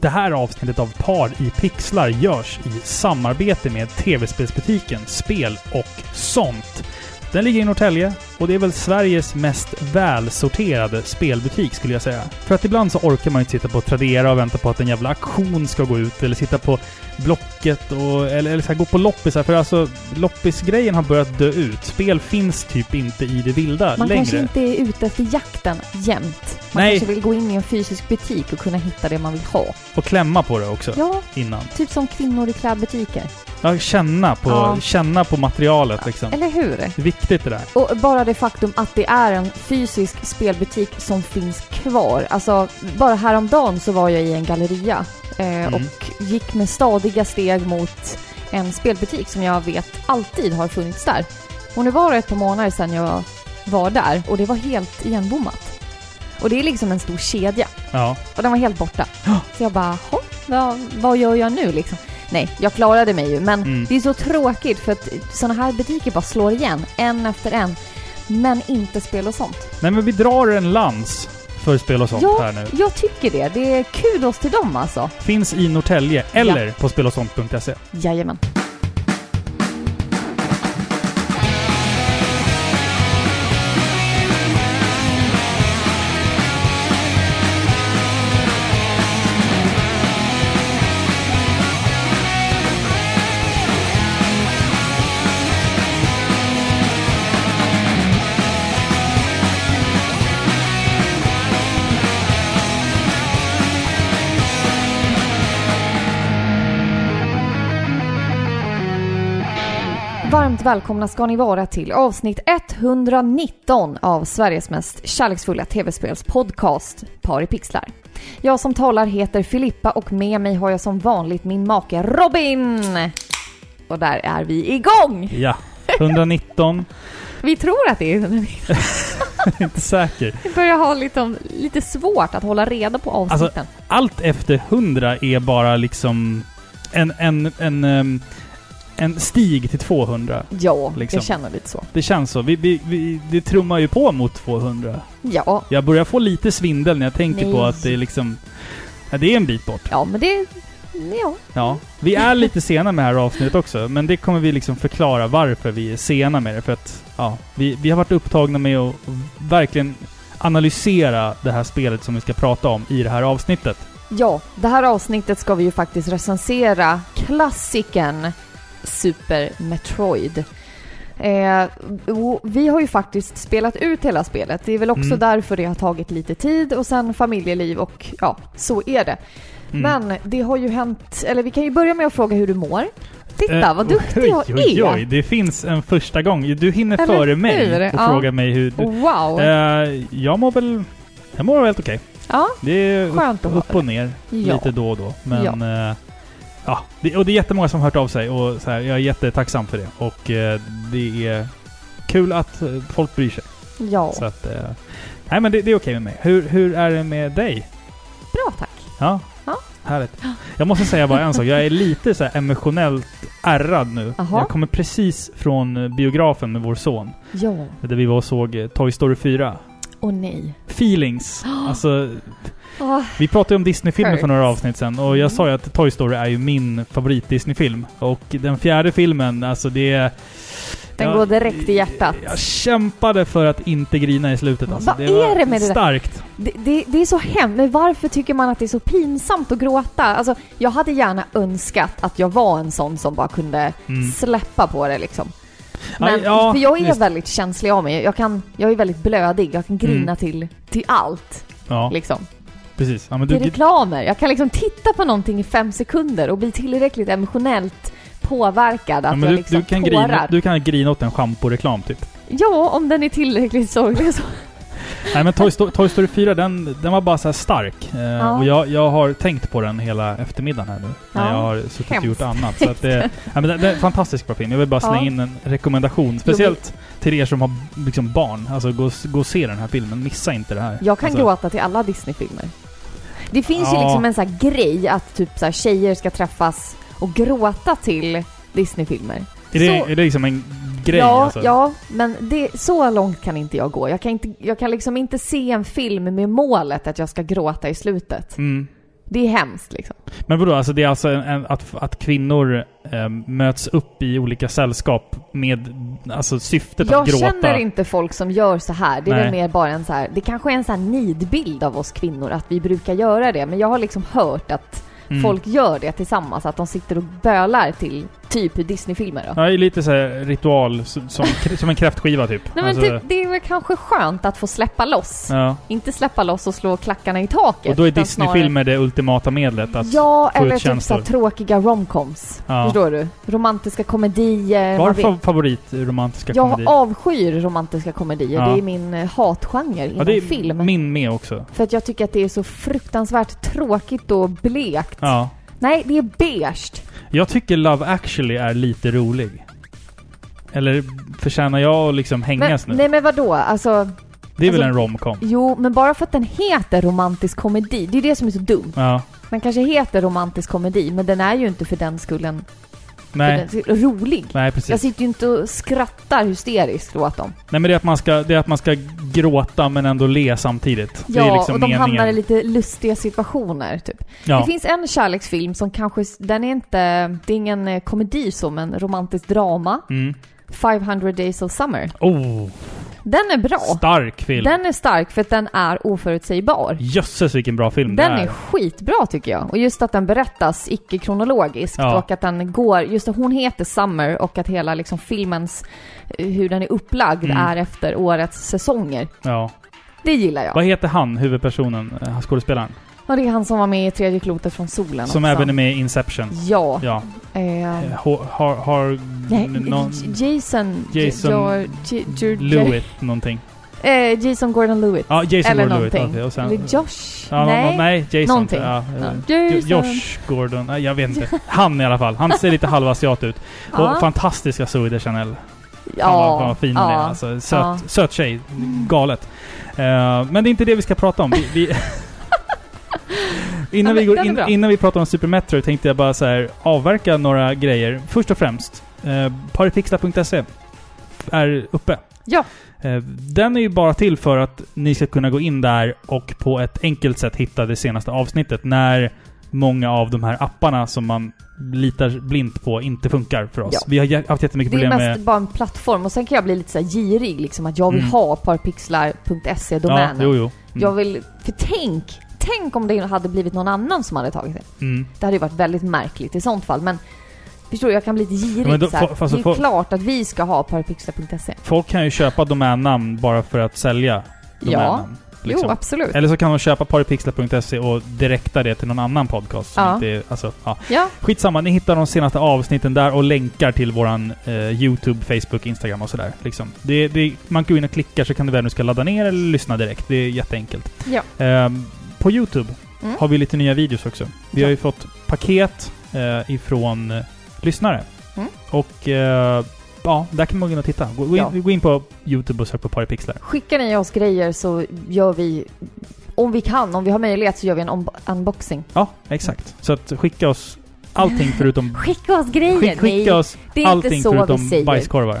Det här avsnittet av Par i pixlar görs i samarbete med tv-spelsbutiken Spel och sånt. Den ligger i Norrtälje och det är väl Sveriges mest välsorterade spelbutik skulle jag säga. För att ibland så orkar man inte sitta på Tradera och vänta på att en jävla aktion ska gå ut eller sitta på Blocket och, eller, eller så här, gå på loppisar. För alltså loppisgrejen har börjat dö ut. Spel finns typ inte i det vilda Man längre. kanske inte är ute efter jakten jämt. Man Nej. kanske vill gå in i en fysisk butik och kunna hitta det man vill ha. Och klämma på det också Ja, innan. typ som kvinnor i klädbutiker. Ja, känna på, Ja. känna på materialet liksom. Eller hur? Det är viktigt det där. Och bara det faktum att det är en fysisk spelbutik som finns kvar. Alltså, bara häromdagen så var jag i en galleria eh, Mm. och gick med stadiga steg mot en spelbutik som jag vet alltid har funnits där. Och nu var det ett par månader sedan jag var där och det var helt igenbommat. Och det är liksom en stor kedja Ja. och den var helt borta. Så jag bara, "Hå, vad, vad gör jag nu liksom? Nej, jag klarade mig ju, men Mm. det är så tråkigt för att sådana här butiker bara slår igen, en efter en. Men inte spel och sånt. Nej men vi drar en lans för spel och sånt Ja. här nu. Jag tycker det. Det är kudos till dem alltså. Finns i Norrtälje eller på spelosont.se. Jajamän. Varmt välkomna ska ni vara till avsnitt 119 av Sveriges mest kärleksfulla tv-spelspodcast Par i pixlar. Jag som talar heter Filippa och med mig har jag som vanligt min make Robin. Och där är vi igång! Ja. 119. Vi tror att det är inte säker. Vi börjar ha lite, lite svårt att hålla reda på avsnitten. Allt efter 100 är bara liksom en, en, en, ehm, en stig till 200. ja, liksom. jag känner lite så. Det känns så. Vi, vi, vi, det trummar ju på mot 200. Ja, Jag börjar få lite svindel när jag tänker Nej. på att det är liksom... Ja, det är en bit bort. ja men det... Ja. Ja. Vi är lite sena med det här avsnittet också, men det kommer vi liksom förklara varför vi är sena med det. För att, ja, vi, vi har varit upptagna med att verkligen analysera det här spelet som vi ska prata om i det här avsnittet. Ja, det här avsnittet ska vi ju faktiskt recensera klassikern Super Metroid. Eh, vi har ju faktiskt spelat ut hela spelet. Det är väl också Mm. därför det har tagit lite tid och sen familjeliv och ja, så är det. Mm. Men det har ju hänt, eller vi kan ju börja med att fråga hur du mår. Titta Eh, vad duktig oj, jag oj, är! oj, det finns en första gång. Du hinner Eller före mig och Ja. frågar mig hur... Du, Wow! Eh, jag mår väl... Jag mår väl helt okej. ja, Det är upp, Skönt höra upp och ner Ja. lite då och då. Men... Ja. Ja det, och det är jättemånga som har hört av sig och så här, jag är jättetacksam för det. Och eh, det är kul att eh, folk bryr sig. ja. Så att... Eh, nej men det, det är okej med mig. Hur, hur är det med dig? Bra tack! Ja? Ja. Härligt. Jag måste säga bara en sak. Jag är lite så emotionellt ärrad nu. Jaha. Jag kommer precis från eh, biografen med vår son. Ja. Där vi var och såg eh, Toy Story 4. Och nej. Feelings. Alltså, Ah, vi pratade om Disney-filmer för några avsnitt sen och jag Mm. sa ju att Toy Story är ju min favorit-Disney-film. Och den fjärde filmen, alltså det är... den jag- går direkt i hjärtat. Jag kämpade för att inte grina i slutet alltså. Vad var är det med det starkt. Det, det, det är så hemskt, men varför tycker man att det är så pinsamt att gråta? Alltså, jag hade gärna önskat att jag var en sån som bara kunde Mm. släppa på det liksom. Men, ja, för jag är visst. väldigt känslig av mig. Jag, kan, jag är väldigt blödig. Jag kan grina Mm. till, till allt. Ja, Liksom. Precis. Ja, men Till du, reklamer. Jag kan liksom titta på någonting i fem sekunder och bli tillräckligt emotionellt påverkad att ja, jag du, liksom du, kan tårar. grina, du kan grina åt en schamporeklam typ. Ja, om den är tillräckligt sorglig så. Nej men Toy Story, Toy Story 4 den, den var bara så stark. Eh, Ja. Och jag, jag har tänkt på den hela eftermiddagen här nu. När Ja. jag har suttit och gjort annat. Så att det, ja, men det, det är en fantastisk bra film. Jag vill bara slänga Ja. in en rekommendation. Speciellt till er som har liksom barn. Alltså gå, gå och se den här filmen. Missa inte det här. Jag kan alltså, gråta till alla Disney-filmer. Det finns ju Ja. liksom en sån här grej att typ så här tjejer ska träffas och gråta till Disney-filmer. Är det, så- är det liksom en grej ja, alltså? ja, men det, så långt kan inte jag gå. Jag kan, inte, jag kan liksom inte se en film med målet att jag ska gråta i slutet. Mm. Det är hemskt liksom. Men vadå, alltså det är alltså en, en, att, att kvinnor eh, möts upp i olika sällskap med alltså syftet Jag att gråta? känner inte folk som gör så här. Det är Nej. väl mer bara en så här, det kanske är en så här nidbild av oss kvinnor att vi brukar göra det. Men jag har liksom hört att Mm. folk gör det tillsammans, att de sitter och bölar till typ Disney-filmer då. Ja, det är lite så ritual, som, som, en kräftskiva typ. Nej men Alltså, typ, det är väl kanske skönt att få släppa loss. Ja. Inte släppa loss och slå klackarna i taket. Och då är Disney-filmer det ultimata medlet att... Ja, få ut eller typ så tråkiga romcoms. Ja. Förstår du? Romantiska komedier. Vad fa- favorit romantiska Jag komedi? avskyr romantiska komedier. Ja. Det är min eh, hatgenre inom Ja, det är film. min med också. För att jag tycker att det är så fruktansvärt tråkigt och blekt. Ja. Nej, det är beige. Jag tycker Love actually är lite rolig. Eller förtjänar jag att liksom Men, hängas nu? nej men vadå? Alltså, det är väl alltså- en romcom? jo, men bara för att den heter romantisk komedi. Det är det som är så dumt. Ja. Den kanske heter romantisk komedi, men den är ju inte för den skullen Nej. rolig. Nej, precis. Jag sitter ju inte och skrattar hysteriskt åt dem. Nej men det är, att man ska, det är att man ska gråta men ändå le samtidigt. det är Ja, liksom och de meningen. hamnar i lite lustiga situationer, typ. Ja. Det finns en kärleksfilm som kanske, den är inte, det är ingen eh, komedi så, men romantiskt drama. Mm. 500 Days of Summer. Oh, Den är bra. stark film. Den är stark för att den är oförutsägbar. Jösses vilken bra film Den det är är. skitbra tycker jag. Och just att den berättas icke-kronologiskt Ja. och att den går, just att hon heter Summer och att hela liksom filmens, eh, hur den är upplagd Mm. är efter årets säsonger. Ja. Det gillar jag. Vad heter han, huvudpersonen, eh, skådespelaren? Och det är han som var med i Tredje klotet från solen Som också. även är med i Inception. Ja. Ja. Eh, Eh, Har... har, har nej, någon, Jason... Jason Lewitt någonting. Eh, Jason Gordon-Lewitt. Ja, Jason Eller Gordon-Lewitt. någonting. och sen, Eller Josh? Ja, nej. nej. Jason. Någonting. Ja, Ja. eh. Josh Gordon. Nej, jag vet inte. Han i alla fall. Han ser lite halvasiat ut. Ja. Och fantastiska Zoe Deschanel. Fan Ja. vad, vad fin hon är. ja. Alltså, söt, Ja. söt tjej. Galet. Eh, men det är inte det vi ska prata om. Vi, vi innan, Ja, vi går in, innan vi pratar om Super Metroid tänkte jag bara så här avverka några grejer. Först och främst, eh, paripixla.se är uppe. Ja. Eh, Den är ju bara till för att ni ska kunna gå in där och på ett enkelt sätt hitta det senaste avsnittet när många av de här apparna som man litar blint på inte funkar för oss. Ja. Vi har haft jättemycket Det är problem mest med... bara en plattform och sen kan jag bli lite så här girig liksom att jag vill Mm. ha parpixlar.se Ja, jo, jo. Mm. Jag vill, för tänk, tänk om det hade blivit någon annan som hade tagit det. Mm. Det hade ju varit väldigt märkligt i sånt fall men Förstår du? Jag kan bli lite girig Ja, då- så fa- fast Det är få- klart att vi ska ha parpixlar.se. Folk kan ju köpa domännamn bara för att sälja domännamn. liksom. Jo, absolut. Eller så kan de köpa paripixlar.se och direkta det till någon annan podcast. Som Ja. inte är, alltså, ja. Ja, Skitsamma, ni hittar de senaste avsnitten där och länkar till våran eh, YouTube, Facebook, Instagram och sådär. Liksom. Det, det, man går in och klickar så kan du välja om du ska ladda ner eller lyssna direkt. Det är jätteenkelt. ja. Ehm, på YouTube Mm. har vi lite nya videos också. Vi Ja. har ju fått paket eh, ifrån eh, lyssnare. Mm. Och eh, ja, där kan man gå in och titta. Gå, gå, Ja. in, gå in på YouTube och sök på Paripixlar. Skickar ni oss grejer så gör vi, om vi kan, om vi har möjlighet så gör vi en unboxing. Ja, exakt. Så att skicka oss allting förutom... Skicka oss grejer! Skick, skicka oss det är inte allting förutom bajskorvar.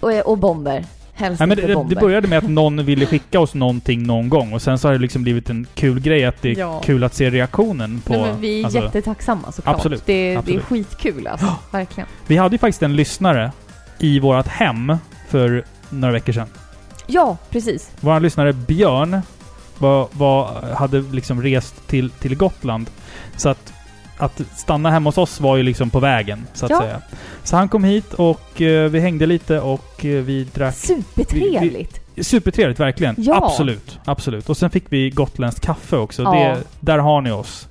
Och, och bomber. Helst Nej, men det, det började med att någon ville skicka oss någonting någon gång och sen så har det liksom blivit en kul grej att det är Ja. kul att se reaktionen på... Nej, men vi är alltså, jättetacksamma såklart. Absolut, Det, det är absolut. skitkul alltså. Verkligen. Vi hade ju faktiskt en lyssnare i vårt hem för några veckor sedan. Ja, precis. Vår lyssnare Björn var, var, hade liksom rest till, till Gotland. Så att, att stanna hemma hos oss var ju liksom på vägen, så att Ja. säga. Så han kom hit och eh, vi hängde lite och eh, vi drack... Supertrevligt. Supertrevligt, verkligen. Ja. Absolut. Absolut. Och sen fick vi gotländskt kaffe också. Ja. Det, där har ni oss.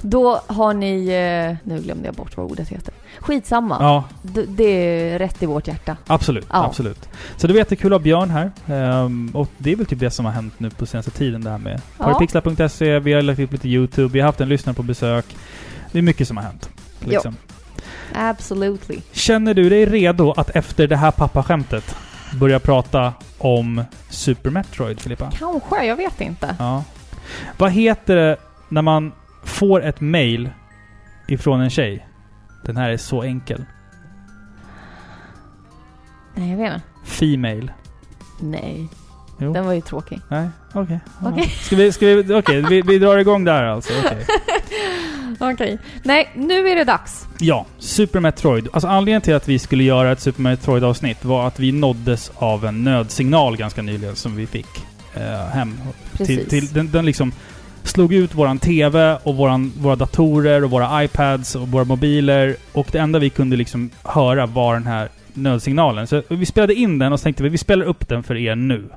Då har ni... eh, Nu glömde jag bort vad ordet heter. Skitsamma. Ja, D- det är rätt i vårt hjärta. absolut. Ja. Absolut. Så det var jättekul att ha Björn här. Ehm, och det är väl typ det som har hänt nu på senaste tiden, det här med Ja. paripixlar.se, vi har lagt upp lite YouTube, vi har haft en lyssnare på besök. Det är mycket som har hänt. Liksom. Absolutely. Känner du dig redo att efter det här pappaskämtet börja prata om Super Metroid, Filippa? Kanske, jag vet inte. Ja. Vad heter det när man får ett mail ifrån en tjej? Den här är så enkel. Nej, jag vet inte. Female. Nej. Jo. Den var ju tråkig. Nej, okej. Ja. Okej. Ska vi, ska vi, okej, vi, vi drar igång där alltså. Okej. Okej. Nej, nu är det dags. Ja, Super Metroid. Alltså anledningen till att vi skulle göra ett Super Metroid-avsnitt var att vi nåddes av en nödsignal ganska nyligen som vi fick eh, hem. Precis. Till, till, den, den liksom slog ut våran TV och våran, våra datorer och våra iPads och våra mobiler. Och det enda vi kunde liksom höra var den här nödsignalen. Så vi spelade in den och så tänkte vi vi spelar upp den för er nu.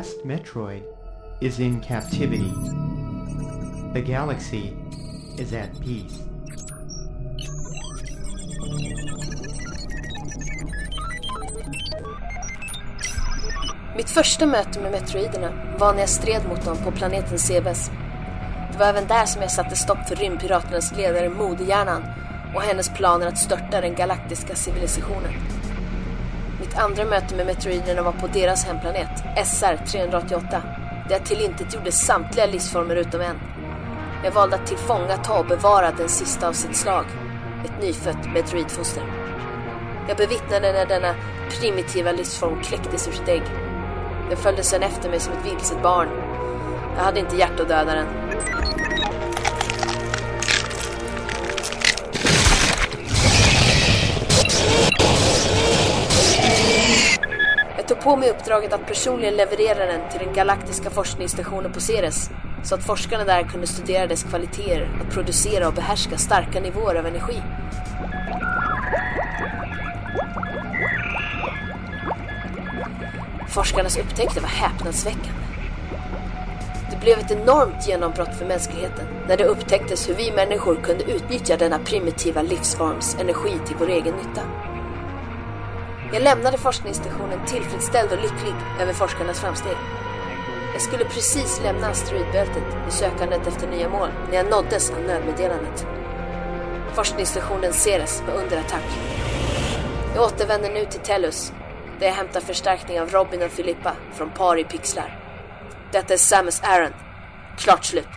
Last Metroid is in captivity. The galaxy is at peace. Mitt första möte med Metroiderna var när jag stred mot dem på planeten Sebes. Det var även där som jag satte stopp för rymdpiraternas ledare Modehjärnan och hennes planer att störta den galaktiska civilisationen. Mitt andra möte med meteoriderna var på deras hemplanet, SR-388, där jag tillintetgjorde samtliga livsformer utom en. Jag valde att tillfångata och bevara den sista av sitt slag, ett nyfött meteoridfoster. Jag bevittnade när denna primitiva livsform kläcktes ur sitt ägg. Den följde sedan efter mig som ett vilset barn. Jag hade inte hjärt att döda den. På mig uppdraget att personligen leverera den till den galaktiska forskningsstationen på Ceres så att forskarna där kunde studera dess kvaliteter att producera och behärska starka nivåer av energi. Forskarnas upptäckter var häpnadsväckande. Det blev ett enormt genombrott för mänskligheten när det upptäcktes hur vi människor kunde utnyttja denna primitiva livsforms energi till vår egen nytta. Jag lämnade forskningsstationen tillfredsställd och lycklig över forskarnas framsteg. Jag skulle precis lämna asteroidbältet i sökandet efter nya mål när jag nåddes av nödmeddelandet. Forskningsstationen Ceres var under attack. Jag återvänder nu till Tellus där jag hämtar förstärkning av Robin och Filippa från Par i Pixlar. Detta är Samus Aran. Klart slut.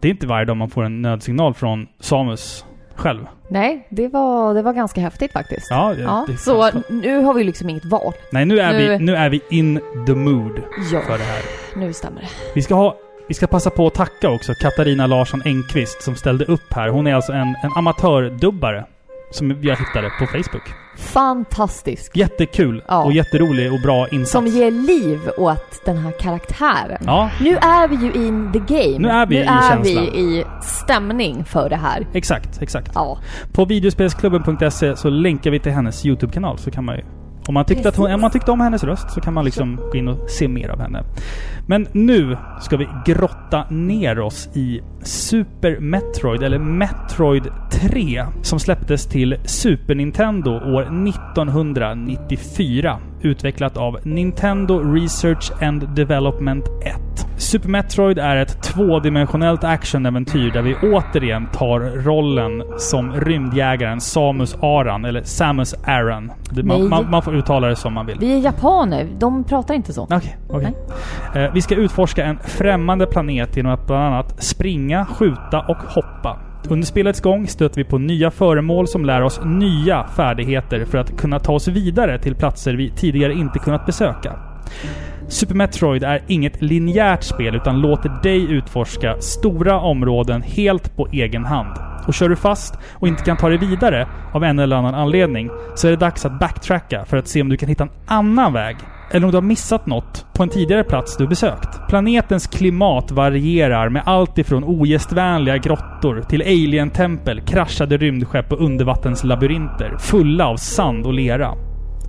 Det är inte varje dag man får en nödsignal från Samus själv. Nej, det var, det var ganska häftigt faktiskt. Ja, det, Ja, det, så nu har vi liksom inget val. Nej, nu är, nu- Vi, nu är vi in the mood Ja, för det här. nu stämmer det. Vi ska, ha, vi ska passa på att tacka också Katarina Larsson Engqvist som ställde upp här. Hon är alltså en, en amatördubbare som jag hittade på Facebook. Fantastisk. Jättekul Ja. och jätterolig och bra insats. Som ger liv åt den här karaktären. Ja, Nu är vi ju in the game. Nu är vi nu i är känslan. vi i stämning för det här. exakt, exakt. Ja, På videospelsklubben.se så länkar vi till hennes YouTube-kanal så kan man ju... Om man, tyckte att hon, om man tyckte om hennes röst så kan man liksom gå in och se mer av henne. Men nu ska vi grotta ner oss i Super Metroid, eller Metroid 3, som släpptes till Super Nintendo år 1994. Utvecklat av Nintendo Research and Development 1. Super Metroid är ett tvådimensionellt actionäventyr där vi återigen tar rollen som rymdjägaren Samus Aran, eller Samus Aran. Man, man, man får uttala det som man vill. vi är japaner. De pratar inte så. Okej, okej. Eh, vi ska utforska en främmande planet genom att bland annat springa, skjuta och hoppa. Under spelets gång stöter vi på nya föremål som lär oss nya färdigheter för att kunna ta oss vidare till platser vi tidigare inte kunnat besöka. Super Metroid är inget linjärt spel utan låter dig utforska stora områden helt på egen hand. Och kör du fast och inte kan ta dig vidare av en eller annan anledning så är det dags att backtracka för att se om du kan hitta en annan väg. Eller om du har missat något på en tidigare plats du besökt. Planetens klimat varierar med allt ifrån ogästvänliga grottor till alien-tempel, kraschade rymdskepp och undervattenslabyrinter fulla av sand och lera.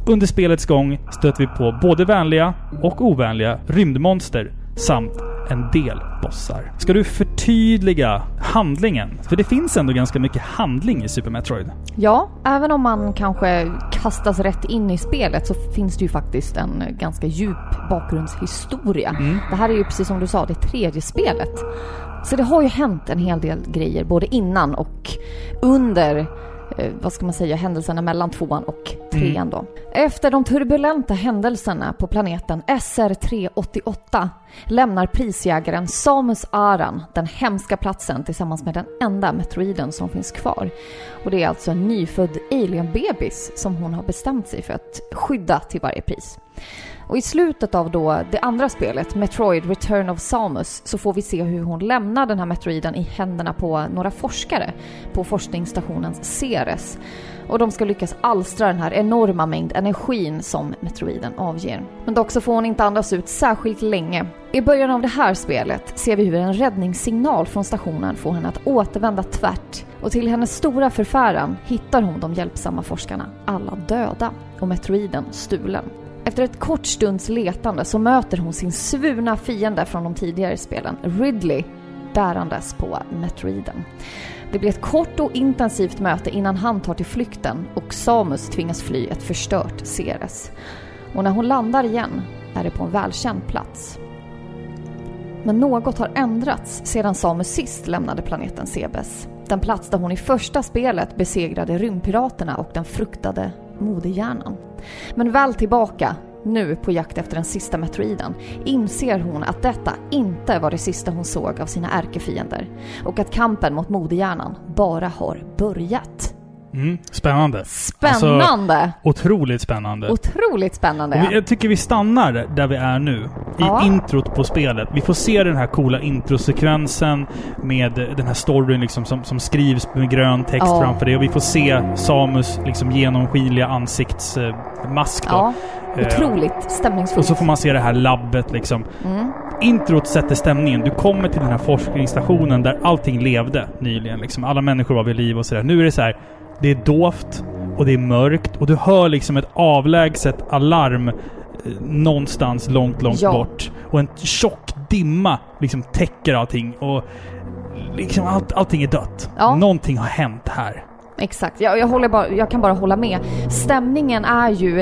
Under spelets gång stöter vi på både vänliga och ovänliga rymdmonster samt en del bossar. Ska du förtydliga handlingen? För det finns ändå ganska mycket handling i Super Metroid. Ja, även om man kanske kastas rätt in i spelet så finns det ju faktiskt en ganska djup bakgrundshistoria. Det här är ju precis som du sa, det tredje spelet. Så det har ju hänt en hel del grejer både innan och under vad ska man säga, händelserna mellan tvåan och trean då. Efter de turbulenta händelserna på planeten SR388 lämnar prisjägaren Samus Aran den hemska platsen tillsammans med den enda metroiden som finns kvar. Och det är alltså en nyfödd alien-bebis som hon har bestämt sig för att skydda till varje pris. Och i slutet av då det andra spelet, Metroid Return of Samus, så får vi se hur hon lämnar den här Metroiden i händerna på några forskare på forskningsstationen Ceres. Och de ska lyckas alstra den här enorma mängd energin som Metroiden avger. Men dock så får hon inte andas ut särskilt länge. I början av det här spelet ser vi hur en räddningssignal från stationen får henne att återvända tvärt. Och till hennes stora förfäran hittar hon de hjälpsamma forskarna, alla döda, och Metroiden stulen. Efter ett kort stunds letande så möter hon sin svurna fiende från de tidigare spelen, Ridley, bärandes på Metroiden. Det blir ett kort och intensivt möte innan han tar till flykten och Samus tvingas fly ett förstört Ceres. Och när hon landar igen är det på en välkänd plats. Men något har ändrats sedan Samus sist lämnade planeten Sebes. Den plats där hon i första spelet besegrade rymdpiraterna och den fruktade modehjärnan. Men väl tillbaka, nu på jakt efter den sista metroiden, inser hon att detta inte var det sista hon såg av sina ärkefiender och att kampen mot modehjärnan bara har börjat. Mm, spännande. Spännande! Otroligt spännande. Otroligt spännande! Vi, jag tycker vi stannar där vi är nu. I Ja. introt på spelet. Vi får se den här coola introsekvensen med den här storyn liksom som, som skrivs med grön text Ja. framför det. Och vi får se Samus liksom genomskinliga ansiktsmask då. Ja, Eh, otroligt stämningsfullt. Och så får man se det här labbet liksom. Mm. Introt sätter stämningen. Du kommer till den här forskningsstationen där allting levde nyligen. Liksom. Alla människor var vid liv och sådär. Nu är det så här. Det är dovt och det är mörkt och du hör liksom ett avlägset alarm eh, någonstans långt, långt Ja. bort. Och en tjock dimma liksom täcker allting och liksom allt, allting är dött. Ja. Någonting har hänt här. Exakt, jag, jag, bara, jag kan bara hålla med. Stämningen är ju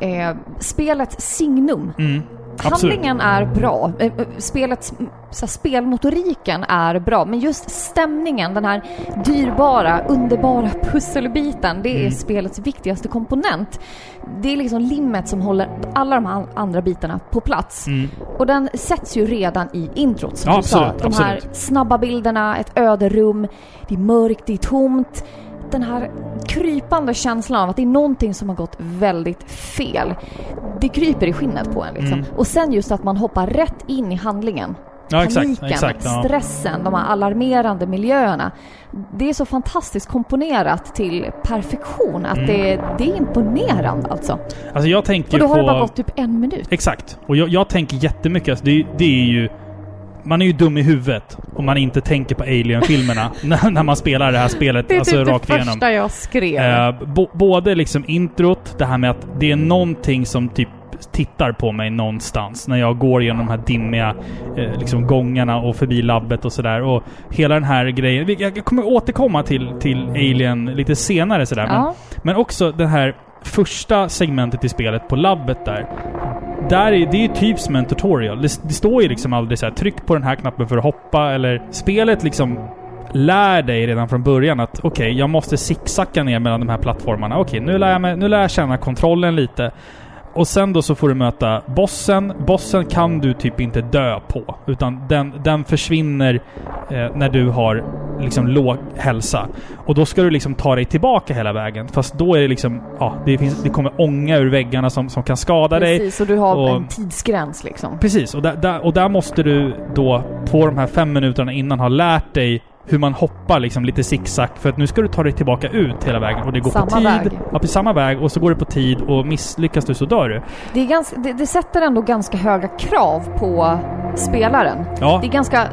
eh, spelets signum. Mm. Handlingen är bra, eh, eh, spelets, mm, så här, spelmotoriken är bra, men just stämningen, den här dyrbara, underbara pusselbiten, det är Mm. spelets viktigaste komponent. Det är liksom limmet som håller alla de här andra bitarna på plats. Mm. Och den sätts ju redan i introt som Ja, du sa. absolut, De här absolut. snabba bilderna, ett öde rum, det är mörkt, det är tomt. Den här krypande känslan av att det är någonting som har gått väldigt fel. Det kryper i skinnet på en liksom. Mm. Och sen just att man hoppar rätt in i handlingen. Ja, exakt. Paniken, exakt ja. stressen, de här alarmerande miljöerna. Det är så fantastiskt komponerat till perfektion att Mm. det, det är imponerande alltså. Alltså jag tänker Och då har på... det bara gått typ en minut. Exakt. Och jag, jag tänker jättemycket. Alltså det, det är ju... Man är ju dum i huvudet om man inte tänker på Alien-filmerna när, när man spelar det här spelet Det är alltså typ rakt det igenom. första jag skrev. Eh, både liksom introt, det här med att det är någonting som typ tittar på mig någonstans när jag går genom de här dimmiga eh, liksom gångarna och förbi labbet och sådär. Och hela den här grejen. Jag kommer återkomma till, till Alien lite senare sådär. Men, ja. men också det här första segmentet i spelet på labbet där. Där är, det är ju typ som en tutorial. Det, det står ju liksom aldrig så här tryck på den här knappen för att hoppa eller... Spelet liksom lär dig redan från början att okej, jag måste zigzacka ner mellan de här plattformarna. Okej, nu, lär jag mig, nu lär jag känna kontrollen lite. Och sen då så får du möta bossen. Bossen kan du typ inte dö på. Utan den, den försvinner eh, när du har liksom låg hälsa. Och då ska du liksom ta dig tillbaka hela vägen. Fast då är det liksom... Ja, det, finns, det kommer ånga ur väggarna som, som kan skada dig. Precis, och du har och- en tidsgräns liksom. Precis, och där, där, och där måste du då på de här fem minuterna innan ha lärt dig hur man hoppar liksom lite zigzag för att nu ska du ta dig tillbaka ut hela vägen och det går Samma på tid. väg. Ja, på samma väg och så går det på tid och misslyckas du så dör du. Det, är ganska, det, det sätter ändå ganska höga krav på spelaren. Ja, Det är ganska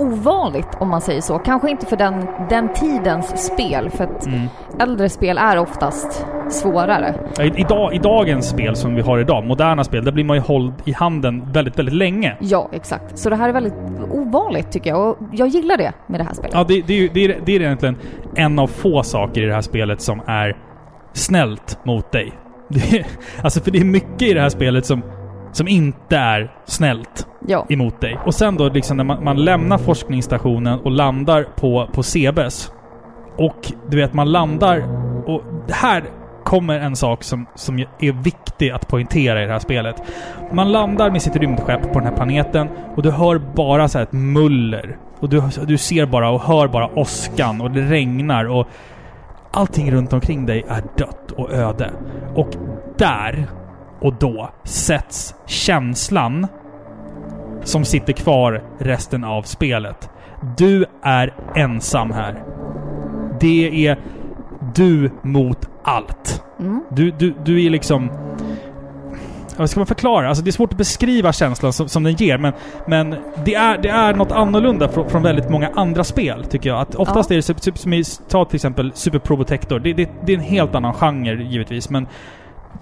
ovanligt om man säger så. Kanske inte för den, den tidens spel, för att Mm. äldre spel är oftast svårare. I, idag, I dagens spel som vi har idag, moderna spel, där blir man ju hålld i handen väldigt, väldigt länge. Ja, exakt. Så det här är väldigt ovanligt tycker jag och jag gillar det med det här spelet. Ja, det, det, är ju- det, är, det är egentligen en av få saker i det här spelet som är snällt mot dig. Det alltså för det är mycket i det här spelet som, som inte är snällt Ja. emot dig. Och sen då liksom när man, man lämnar forskningsstationen och landar på, på Cebes. Och du vet, man landar och här kommer en sak som, som är viktig att poängtera i det här spelet. Man landar med sitt rymdskepp på den här planeten och du hör bara så ett muller. Och du, du ser bara och hör bara åskan och det regnar och allting runt omkring dig är dött och öde. Och där och då sätts känslan som sitter kvar resten av spelet. Du är ensam här. Det är du mot allt. Mm. Du, du, du är liksom... Vad ska man förklara? Alltså det är svårt att beskriva känslan som, som den ger, men, men det, är, det är något annorlunda från, från väldigt många andra spel, tycker jag. Att oftast Ja. är det, som i, ta till exempel Super Probotector. Det, det, det är en helt annan genre, givetvis, men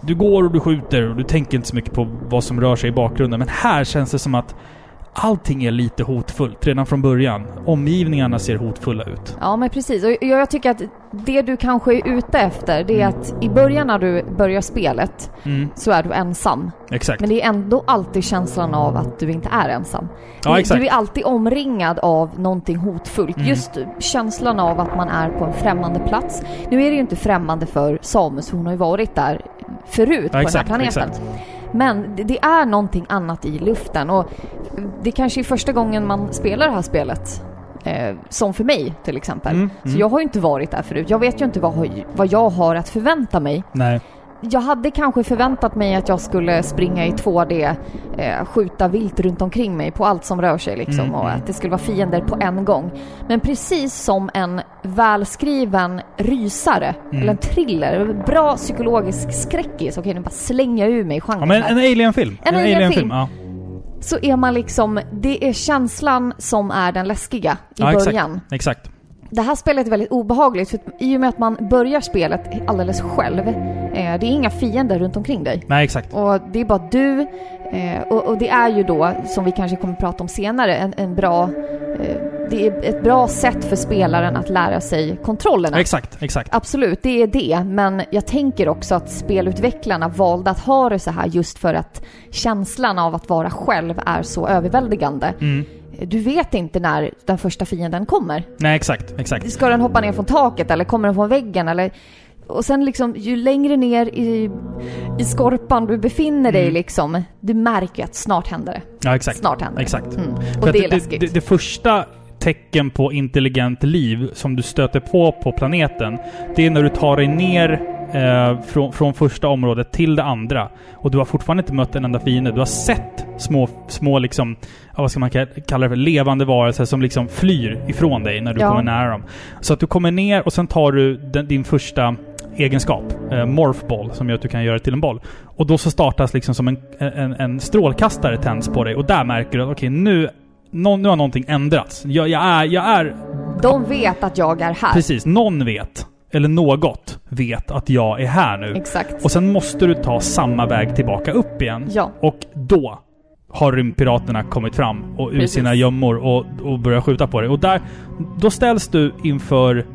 du går och du skjuter och du tänker inte så mycket på vad som rör sig i bakgrunden. Men här känns det som att allting är lite hotfullt redan från början. Omgivningarna ser hotfulla ut. Ja, men precis. Och jag tycker att det du kanske är ute efter, det är Mm. att i början när du börjar spelet Mm, så är du ensam. exakt. Men det är ändå alltid känslan av att du inte är ensam. Ja, exakt. Du är alltid omringad av någonting hotfullt. Mm. Just känslan av att man är på en främmande plats. Nu är det ju inte främmande för Samus, hon har ju varit där förut på exakt, den här planeten. exakt. Men det, är någonting annat i luften och det kanske är första gången man spelar det här spelet. Eh, som för mig till exempel. Mm, Så mm. jag har ju inte varit där förut. Jag vet ju inte vad, vad jag har att förvänta mig. Nej. Jag hade kanske förväntat mig att jag skulle springa i 2D, eh, skjuta vilt runt omkring mig på allt som rör sig liksom Mm, och mm. att det skulle vara fiender på en gång. Men precis som en välskriven rysare, Mm. eller en thriller, bra psykologisk skräckis, okej nu bara slänga ur mig genren Ja, men en Alien-film. En Alien-film. ja. Så är man liksom, det är känslan som är den läskiga i Ja, exakt. början. Exakt. Det här spelet är väldigt obehagligt för i och med att man börjar spelet alldeles själv, eh, det är inga fiender runt omkring dig. Nej, exakt. Och det är bara du, eh, och, och det är ju då, som vi kanske kommer att prata om senare, en, en bra... Eh, det är ett bra sätt för spelaren att lära sig kontrollerna. Exakt, exakt. Absolut, det är det. Men jag tänker också att spelutvecklarna valde att ha det så här just för att känslan av att vara själv är så överväldigande. Mm. Du vet inte när den första fienden kommer. Nej, exakt, exakt. Ska den hoppa ner från taket eller kommer den från väggen eller... Och sen liksom, ju längre ner i, i skorpan du befinner dig Mm. liksom, du märker att snart händer det. Ja, exakt. Snart händer Exakt. det. Mm. För Och att det är det, läskigt. det, det första tecken på intelligent liv som du stöter på på planeten, det är när du tar dig ner eh, från, från första området till det andra. Och du har fortfarande inte mött en enda fiende. Du har sett små, små liksom, vad ska man ka- kalla det för, levande varelser som liksom flyr ifrån dig när du Ja. kommer nära dem. Så att du kommer ner och sen tar du den, din första egenskap, eh, morphball, som gör att du kan göra det till en boll. Och då så startas liksom som en, en, en strålkastare tänds på dig och där märker du att okej, nu, nå- nu har någonting ändrats. Jag, jag, är, jag är... De vet att jag är här. Precis, någon vet, eller något vet att jag är här nu. Exakt. Och sen måste du ta samma väg tillbaka upp igen. Ja. Och då har rymdpiraterna kommit fram och ur Precis. sina gömmor och, och börjar skjuta på dig. Och där, då ställs du inför...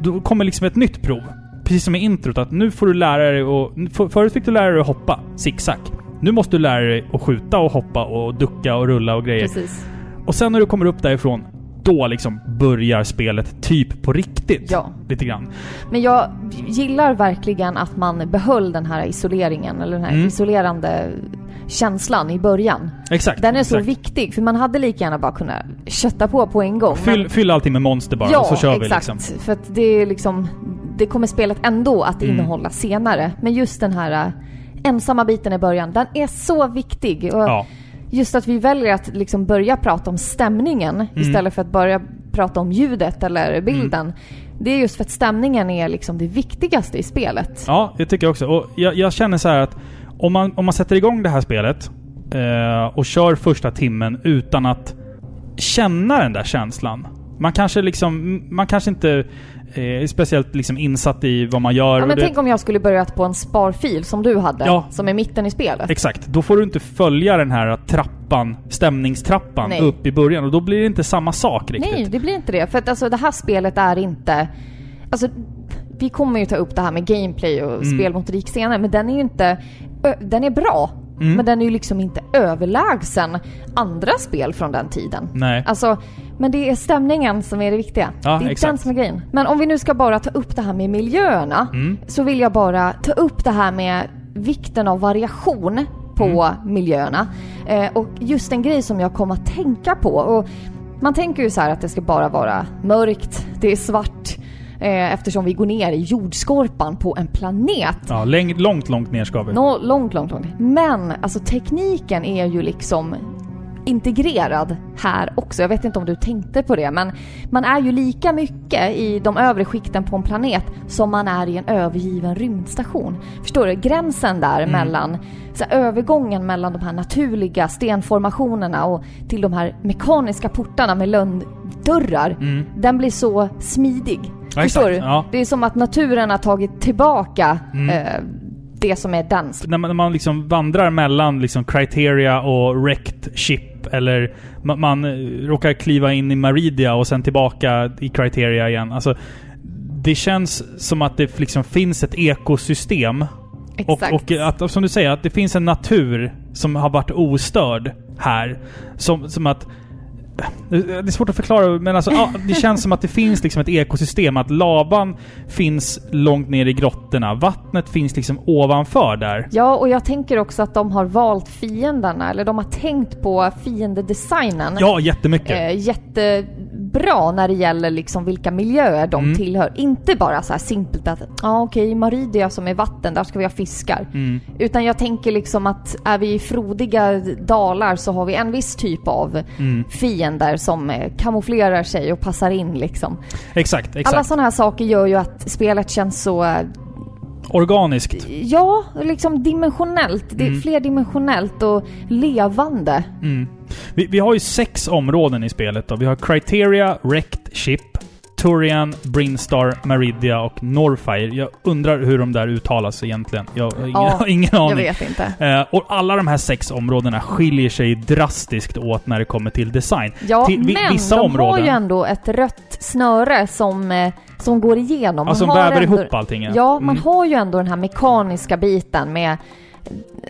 Då kommer liksom ett nytt prov. Precis som i introt, att nu får du lära dig och för, Förut fick du lära dig att hoppa, zigzag. Nu måste du lära dig att skjuta och hoppa och ducka och rulla och grejer. Precis. Och sen när du kommer upp därifrån, då liksom börjar spelet typ på riktigt. Ja. Lite grann. Men jag gillar verkligen att man behöll den här isoleringen, eller den här Mm. isolerande känslan i början. Exakt. Den är så exakt. viktig, för man hade lika gärna bara kunnat kötta på på en gång. Fyll, men- fyll allting med monster bara, ja, så kör vi exakt. liksom. För att det är liksom, det kommer spelet ändå att Mm. innehålla senare. Men just den här äh, ensamma biten i början, den är så viktig. Och Ja. Just att vi väljer att liksom börja prata om stämningen Mm. istället för att börja prata om ljudet eller bilden. Det är just för att stämningen är liksom det viktigaste i spelet. Ja, det tycker jag också. Och jag, jag känner så här att om man, om man sätter igång det här spelet eh, och kör första timmen utan att känna den där känslan. Man kanske liksom, man kanske inte eh, speciellt liksom insatt i vad man gör. Ja, men det- tänk om jag skulle börjat på en sparfil som du hade, Ja. som är mitten i spelet. Exakt. Då får du inte följa den här trappan, stämningstrappan, Nej. upp i början. Och då blir det inte samma sak riktigt. Nej, det blir inte det. För att alltså det här spelet är inte... Alltså, vi kommer ju ta upp det här med gameplay och Mm. spelmotorik senare, men den är ju inte... Den är bra, Mm. men den är ju liksom inte överlägsen andra spel från den tiden. Nej. Alltså, men det är stämningen som är det viktiga. Ja, det är den exakt. som är grejen. Men om vi nu ska bara ta upp det här med miljöerna, Mm. så vill jag bara ta upp det här med vikten av variation på Mm. miljöerna. Eh, och just en grej som jag kom att tänka på. Och man tänker ju så här att det ska bara vara mörkt, det är svart, eh, eftersom vi går ner i jordskorpan på en planet. Ja, läng- långt, långt ner ska vi. Nå, långt, långt, långt. Men alltså tekniken är ju liksom integrerad här också. Jag vet inte om du tänkte på det, men man är ju lika mycket i de övre skikten på en planet som man är i en övergiven rymdstation. Förstår du? Gränsen där mellan, så här, övergången mellan de här naturliga stenformationerna och till de här mekaniska portarna med lönndörrar, den blir så smidig. Förstår exakt. du? Ja. Det är som att naturen har tagit tillbaka Mm. eh, det som är dens. När man, när man liksom vandrar mellan liksom criteria och wrecked ship eller man, man eh, råkar kliva in i Maridia och sen tillbaka i criteria igen. Alltså, det känns som att det liksom finns ett ekosystem. Exakt. Och, och att, som du säger, att det finns en natur som har varit ostörd här. Som, som att... Det är svårt att förklara, men alltså, ja, det känns som att det finns liksom ett ekosystem. Att lavan finns långt ner i grottorna. Vattnet finns liksom ovanför där. Ja, och jag tänker också att de har valt fienderna, eller de har tänkt på fiendedesignen. Ja, jättemycket. Eh, jättebra när det gäller liksom vilka miljöer de Mm. tillhör. Inte bara så här simpelt att ja ah, okej, i Maridia som är vatten, där ska vi ha fiskar. Mm. Utan jag tänker liksom att är vi i frodiga dalar så har vi en viss typ av Mm. fiender som eh, kamouflerar sig och passar in liksom. Exakt, exakt. Alla sådana här saker gör ju att spelet känns så eh, Organiskt. Ja, liksom dimensionellt. Det är Mm. flerdimensionellt och levande. Mm. Vi, vi har ju sex områden i spelet då. Vi har Criteria, Wrecked Ship, Turian, Brinstar, Maridia och Norfire. Jag undrar hur de där uttalas egentligen. Jag har ingen, Ja, ingen Jag aning. vet inte. Eh, och alla de här sex områdena skiljer sig drastiskt åt när det kommer till design. Ja, Till vi- men vissa de har områden- ju ändå ett rött snöre som, eh, som går igenom. Man Ja, som har väver ändå, ihop allting. Ja, man Mm. har ju ändå den här mekaniska biten med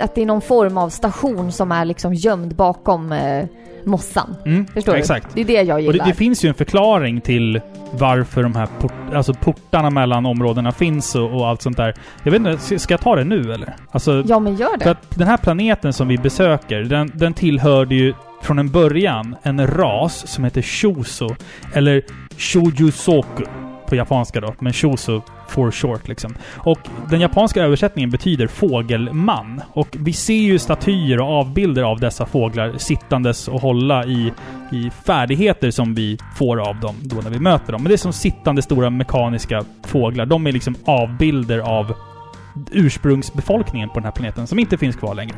att det är någon form av station som är liksom gömd bakom eh, mossan. Mm, Förstår exakt. du? Det är det jag Och gillar. det, det finns ju en förklaring till varför de här port, alltså portarna mellan områdena finns och, och allt sånt där. Jag vet inte, ska- jag ta det nu eller? Alltså, Ja, men gör För det. att den här planeten som vi besöker, den, den tillhörde ju från en början en ras som heter Shuso. Eller Shujusoku på japanska då. Men Shoso for short liksom. Och den japanska översättningen betyder fågelman. Och vi ser ju statyer och avbilder av dessa fåglar sittandes och hålla i, i färdigheter som vi får av dem då när vi möter dem. Men det är som sittande stora mekaniska fåglar. De är liksom avbilder av ursprungsbefolkningen på den här planeten som inte finns kvar längre.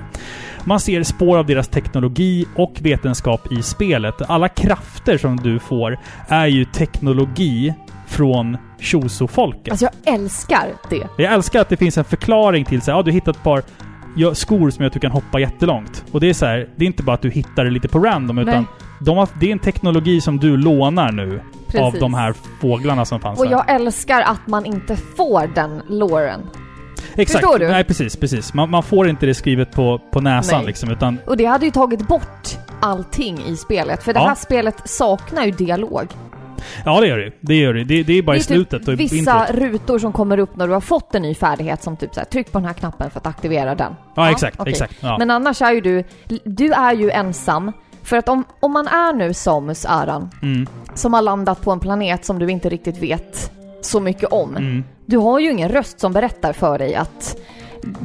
Man ser spår av deras teknologi och vetenskap i spelet. Alla krafter som du får är ju teknologi från Choso-folket. Alltså jag älskar det. Jag älskar att det finns en förklaring till så här, ja, du hittat ett par skor som gör att du kan hoppa jättelångt. Och det är så här, det är inte bara att du hittar det lite på random, utan de har, det är en teknologi som du lånar nu av Precis. de här fåglarna som fanns Och där. jag älskar att man inte får den loren. Exakt. Förstår du? Nej, precis, precis. Man, man får inte det skrivet på, på näsan Nej. liksom, utan Och det hade ju tagit bort allting i spelet. För det Ja. här spelet saknar ju dialog. Ja, det gör det. Det gör det. Det, det är bara det i är slutet typ i vissa introt. rutor som kommer upp när du har fått en ny färdighet som typ så här, tryck på den här knappen för att aktivera den. Ja, exakt. okej. exakt. Ja. Men annars är ju du, du är ju ensam. För att om, om man är nu Samus Aran, Mm, som har landat på en planet som du inte riktigt vet så mycket om. mm. Du har ju ingen röst som berättar för dig att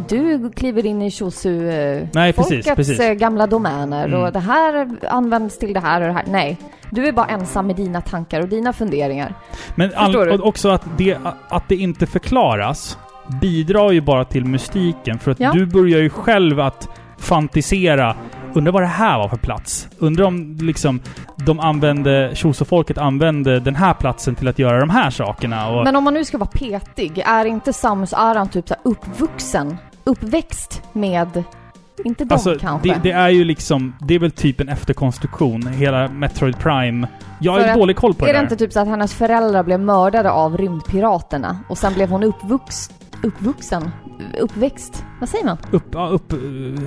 du kliver in i Shosu eh, gamla domäner Mm. och det här används till det här och det här. Nej, du är bara ensam med dina tankar och dina funderingar. Men all, också att det, att det inte förklaras bidrar ju bara till mystiken. För att Ja. du börjar ju själv att fantisera undrar vad det här var för plats? Undrar om liksom de använde, folket använde den här platsen till att göra de här sakerna. Och, Men om man nu ska vara petig, är inte Samus Aran typ så uppvuxen, uppväxt med, inte de alltså, kanske? det, det är ju liksom, det är väl typ en efterkonstruktion. Hela Metroid Prime. Jag har ju dålig koll på är det det där. inte typ så att hennes föräldrar blev mördade av rymdpiraterna och sen blev hon uppvux, uppvuxen? Uppväxt? Vad säger man? Upp, ja, upp... Uh,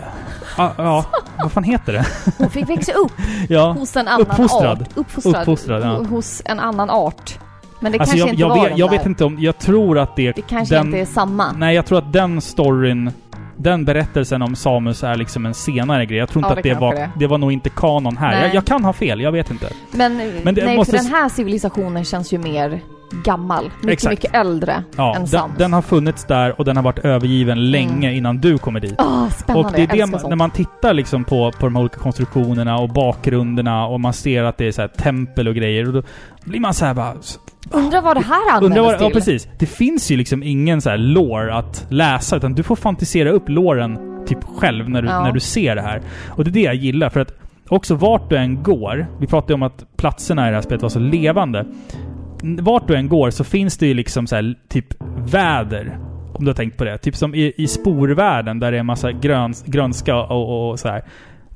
ja, ja, vad fan heter det? Hon fick växa upp Ja. hos en annan Uppfostrad. art. Uppfostrad. Uppfostrad, ja. Ho- Hos en annan art. Men det Alltså kanske jag, inte jag, var vet, den jag där. vet inte om... Jag tror att det... Det kanske den, inte är samma. Nej, jag tror att den storyn... Den berättelsen om Samus är liksom en senare grej. Jag tror inte Ja, att det det kanske var... det. Det var nog inte kanon här. Jag, jag kan ha fel, jag vet inte. Men, Men det nej, måste för den här civilisationen känns ju mer gammal. Mycket, Exakt. mycket äldre Ja, än den, Samus. den har funnits där och den har varit övergiven länge innan du kommer dit. Åh, spännande. Och det är det, man- när man tittar liksom på, på de här olika konstruktionerna och bakgrunderna och man ser att det är så tempel och grejer. Och då blir man så här bara... Undrar vad det här användes vad, till? ja precis. Det finns ju liksom ingen så här lore att läsa utan du får fantisera upp loren typ själv när du, Ja. när du ser det här. Och det är det jag gillar för att också vart du än går, vi pratade ju om att platserna i det här spelet var så levande. Vart du än går så finns det ju liksom så här, typ väder. Om du har tänkt på det. Typ som i, i sporvärlden där det är en massa gröns, grönska och, och, och så här.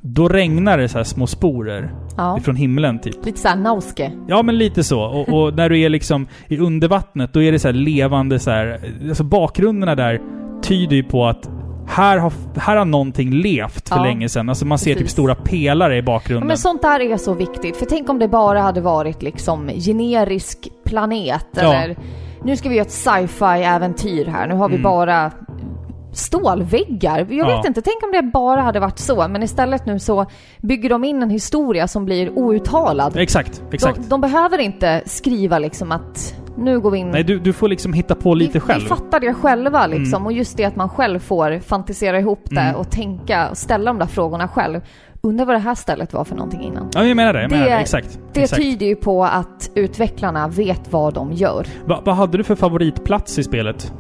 Då regnar det så här små sporer Ja. ifrån himlen typ. Lite såhär nauske. Ja, men lite så. Och, och när du är liksom i undervattnet, då är det så här levande så här. Alltså bakgrunderna där tyder ju på att här har, här har någonting levt för Ja, länge sedan. Alltså man ser typ precis. stora pelare i Ja, bakgrunden. men sånt där är så viktigt. För tänk om det bara hade varit liksom generisk planet Ja. eller nu ska vi göra ett sci-fi äventyr här. Nu har vi Mm. bara stålväggar. Jag Ja. vet inte, tänk om det bara hade varit så. Men istället nu så bygger de in en historia som blir outtalad. Exakt, exakt. De, de behöver inte skriva liksom att nu går vi in... Nej, du, du får liksom hitta på lite vi, själv. Vi fattar det själva liksom. Mm. Och just det att man själv får fantisera ihop det Mm. och tänka och ställa de där frågorna själv. Undrar vad det här stället var för någonting innan. Ja, jag menar det. Jag menar Det- det. Exakt. Det exakt. tyder ju på att utvecklarna vet vad de gör. Va, vad hade du för favoritplats i spelet?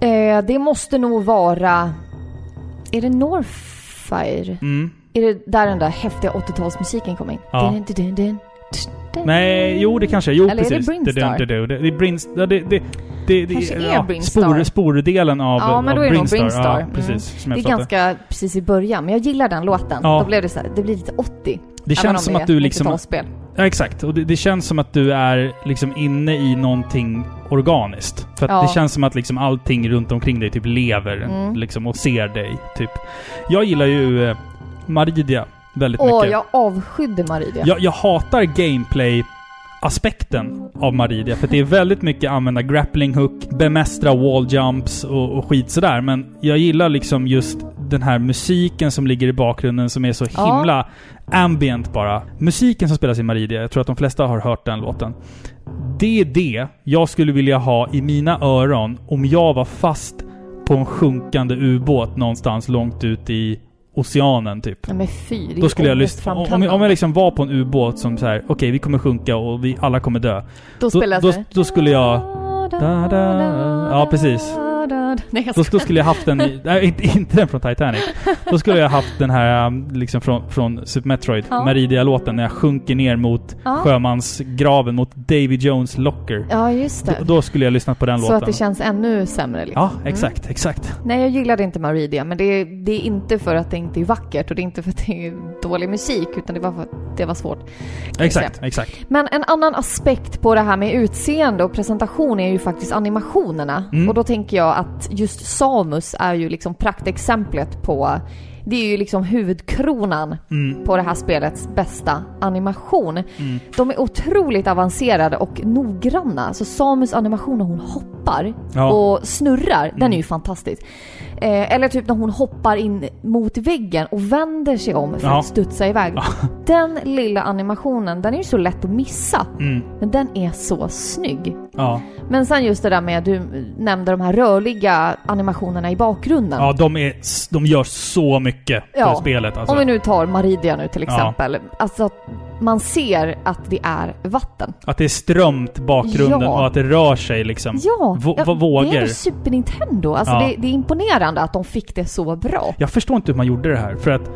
Eh, det måste nog vara... Är det Northfire? Mm. Är det där den där häftiga 80-talsmusiken kommer in? Ja. Dun, dun, dun. Nej, jo det kanske Jo, Eller är det precis. Brinstar? Det, det, det, det är Brinstar. Det, det, det, det, Kanske är ja, Brinstar. Spor, spordelen av, Ja, men av då är det nog Brinstar. Ja, precis. Som Det är ganska precis i början, men jag gillar den låten. Ja. Då blev det så här, det blir lite 80. Det känns om som att du liksom... 90-talsspel. Ja, exakt. Och det, det känns som att du är liksom inne i någonting organiskt. För att Ja. det känns som att liksom allting runt omkring dig typ lever Mm. liksom och ser dig. Typ. Jag gillar ju eh, Maridia väldigt Åh, mycket. jag avskydde Maridia. Jag, jag hatar gameplay aspekten av Maridia. För det är väldigt mycket använda grappling hook, bemästra wall jumps och, och skit sådär. Men jag gillar liksom just den här musiken som ligger i bakgrunden som är så Ja. himla ambient bara. Musiken som spelas i Maridia, jag tror att de flesta har hört den låten. Det är det jag skulle vilja ha i mina öron om jag var fast på en sjunkande ubåt någonstans långt ut i oceanen typ. Nej men fy, Då skulle jag lyssna. Om, om, jag- om jag liksom var på en ubåt som så här, okej vi kommer sjunka och vi alla kommer dö. Då Då, spelas då, det... då skulle jag... Da, da, ja, precis. Nej, jag Då, då skulle jag haft den i... Nej, inte, inte den från Titanic. Då skulle jag haft den här um, liksom från, från Super Metroid, Ja. Maridia-låten, när jag sjunker ner mot Ja. sjömansgraven, mot Davy Jones locker. Ja, just Då, det. då skulle jag lyssnat på den Så låten. att det känns ännu sämre liksom. Ja, exakt, exakt. Nej, jag gillade inte Maridia, men det är, det är inte för att det inte är vackert och det är inte för att det är dålig musik, utan det var för att det var svårt. Exakt, exakt. Men en annan aspekt på det här med utseende och presentation är ju faktiskt animationerna. Mm. Och då tänker jag att just Samus är ju liksom praktexemplet på det är ju liksom huvudkronan Mm. på det här spelets bästa animation. Mm. De är otroligt avancerade och noggranna. Så Samus animation när hon hoppar Ja. och snurrar, den Mm. är ju fantastisk. Eh, eller typ när hon hoppar in mot väggen och vänder sig om för Ja. att studsa iväg. Ja. Den lilla animationen, den är ju så lätt att missa. Mm. Men den är så snygg. Men sen just det där med, du nämnde de här rörliga animationerna i bakgrunden. ja, de, är, de gör så mycket för Ja. spelet alltså. Om vi nu tar Maridia nu till Ja. exempel. Alltså att man ser att det är vatten. Att det är strömt bakgrunden Ja. och att det rör sig liksom. Ja, Vå- ja vad vågar? det är Super Nintendo. Alltså Ja. det, det är imponerande att de fick det så bra. Jag förstår inte hur man gjorde det här. För att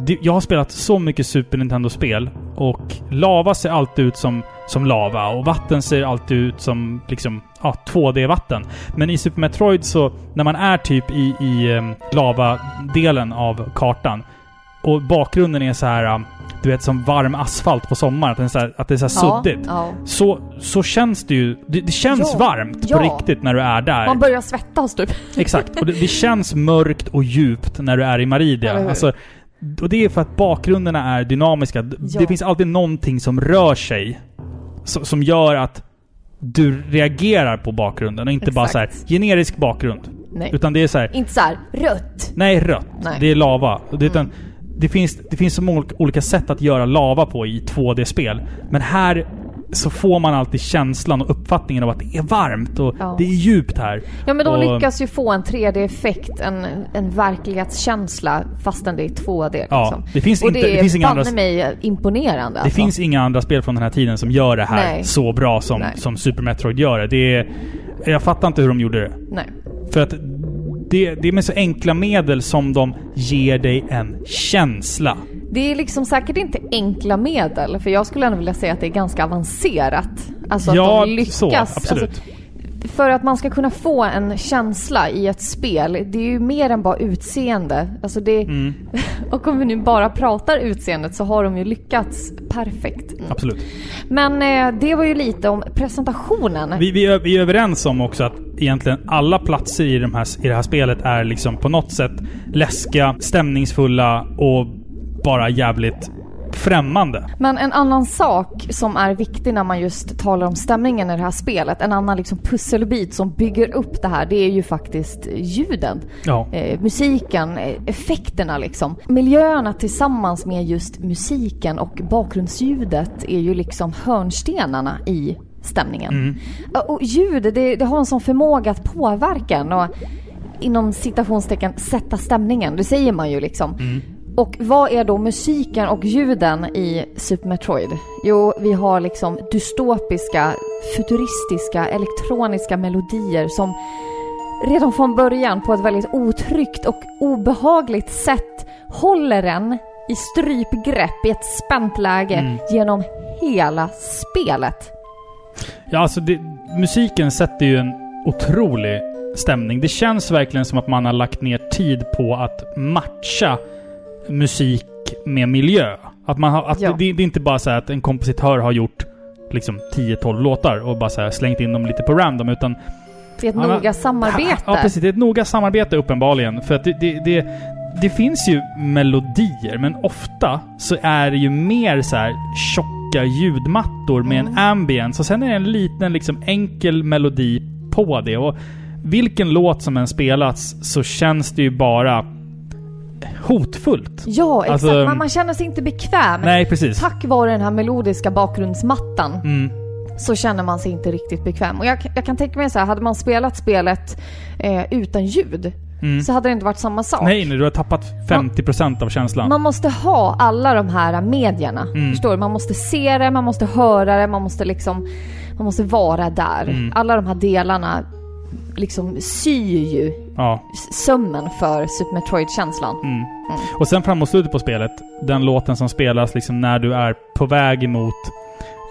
det, jag har spelat så mycket Super Nintendo-spel och lava ser alltid ut som, som lava och vatten ser alltid ut som liksom, ja, 2D-vatten. Men i Super Metroid så, när man är typ i, i um, lava-delen av kartan och bakgrunden är så här, um, du vet som varm asfalt på sommaren, att, den så här, att det är så här suddigt. Ja, Så, så känns det ju. Det, det känns Ja, varmt ja. på riktigt när du är där. Man börjar svettas typ. Exakt. Och det, det känns mörkt och djupt när du är i Maridia. Alltså, och det är för att bakgrunderna är dynamiska. Ja. Det finns alltid någonting som rör sig. Som, som gör att du reagerar på bakgrunden och inte bara så här Exakt. generisk bakgrund. Nej. Utan det är så här, Inte så här rött. nej rött. Nej. Mm. Det är lava. Det, utan, det, finns, det finns så många olika sätt att göra lava på i 2D-spel. Men här så får man alltid känslan och uppfattningen av att det är varmt och Ja. det är djupt här. Ja men de Och- lyckas ju få en 3D-effekt, en, en verklighetskänsla fastän det är 2D. Ja, Liksom. det finns Och inte- det det finns inga andra- mig imponerande. Det alltså. finns inga andra spel från den här tiden som gör det här Nej. så bra som, Nej. som Super Metroid gör det. det är, jag fattar inte hur de gjorde det. Nej. För att det, det är med så enkla medel som de ger dig en känsla. Det är liksom säkert inte enkla medel, för jag skulle ändå vilja säga att det är ganska avancerat. Alltså att Ja, de lyckas. så, absolut. Alltså, för att man ska kunna få en känsla i ett spel, det är ju mer än bara utseende. Alltså det, Mm. och om vi nu bara pratar utseendet så har de ju lyckats perfekt. Absolut. Men eh, det var ju lite om presentationen. Vi, vi, är, vi är överens om också att egentligen alla platser i, de här, i det här spelet är liksom på något sätt läskiga, stämningsfulla och bara jävligt främmande. Men en annan sak som är viktig när man just talar om stämningen i det här spelet, en annan liksom pusselbit som bygger upp det här, det är ju faktiskt ljuden. Ja. Eh, musiken, eh, effekterna liksom. Miljöerna tillsammans med just musiken och bakgrundsljudet är ju liksom hörnstenarna i stämningen. Mm. Och ljud, det, det har en sån förmåga att påverka en och inom citationstecken sätta stämningen. Det säger man ju liksom. Mm. Och vad är då musiken och ljuden i Super Metroid? Jo, vi har liksom dystopiska, futuristiska, elektroniska melodier som redan från början på ett väldigt otryggt och obehagligt sätt håller en i strypgrepp i ett spänt läge Mm. genom hela spelet. Ja, alltså det, musiken sätter ju en otrolig stämning. Det känns verkligen som att man har lagt ner tid på att matcha musik med miljö. Att man har, att Ja. det, det är inte bara så att en kompositör har gjort liksom 10-12 låtar och bara så slängt in dem lite på random, utan... Det är ett noga samarbete. Ja, precis. Det är ett noga samarbete uppenbarligen. För att det, det, det, det finns ju melodier, men ofta så är det ju mer så här tjocka ljudmattor med Mm. en ambience. Och sen är det en liten liksom enkel melodi på det. Och vilken låt som än spelats så känns det ju bara hotfullt. Ja, exakt. Alltså- man, man känner sig inte bekväm. Nej, precis. Tack vare den här melodiska bakgrundsmattan Mm. så känner man sig inte riktigt bekväm. Och jag, jag kan tänka mig så här, hade man spelat spelet eh, utan ljud Mm. så hade det inte varit samma sak. Nej, nej, du har tappat 50% av känslan. Man måste ha alla de här medierna. Mm. Förstår du? Man måste se det, man måste höra det, man måste liksom... Man måste vara där. Mm. Alla de här delarna liksom syr ju Ja. sömmen för Super Metroid-känslan. Mm. Och sen framåt slutet på spelet, den låten som spelas liksom när du är på väg emot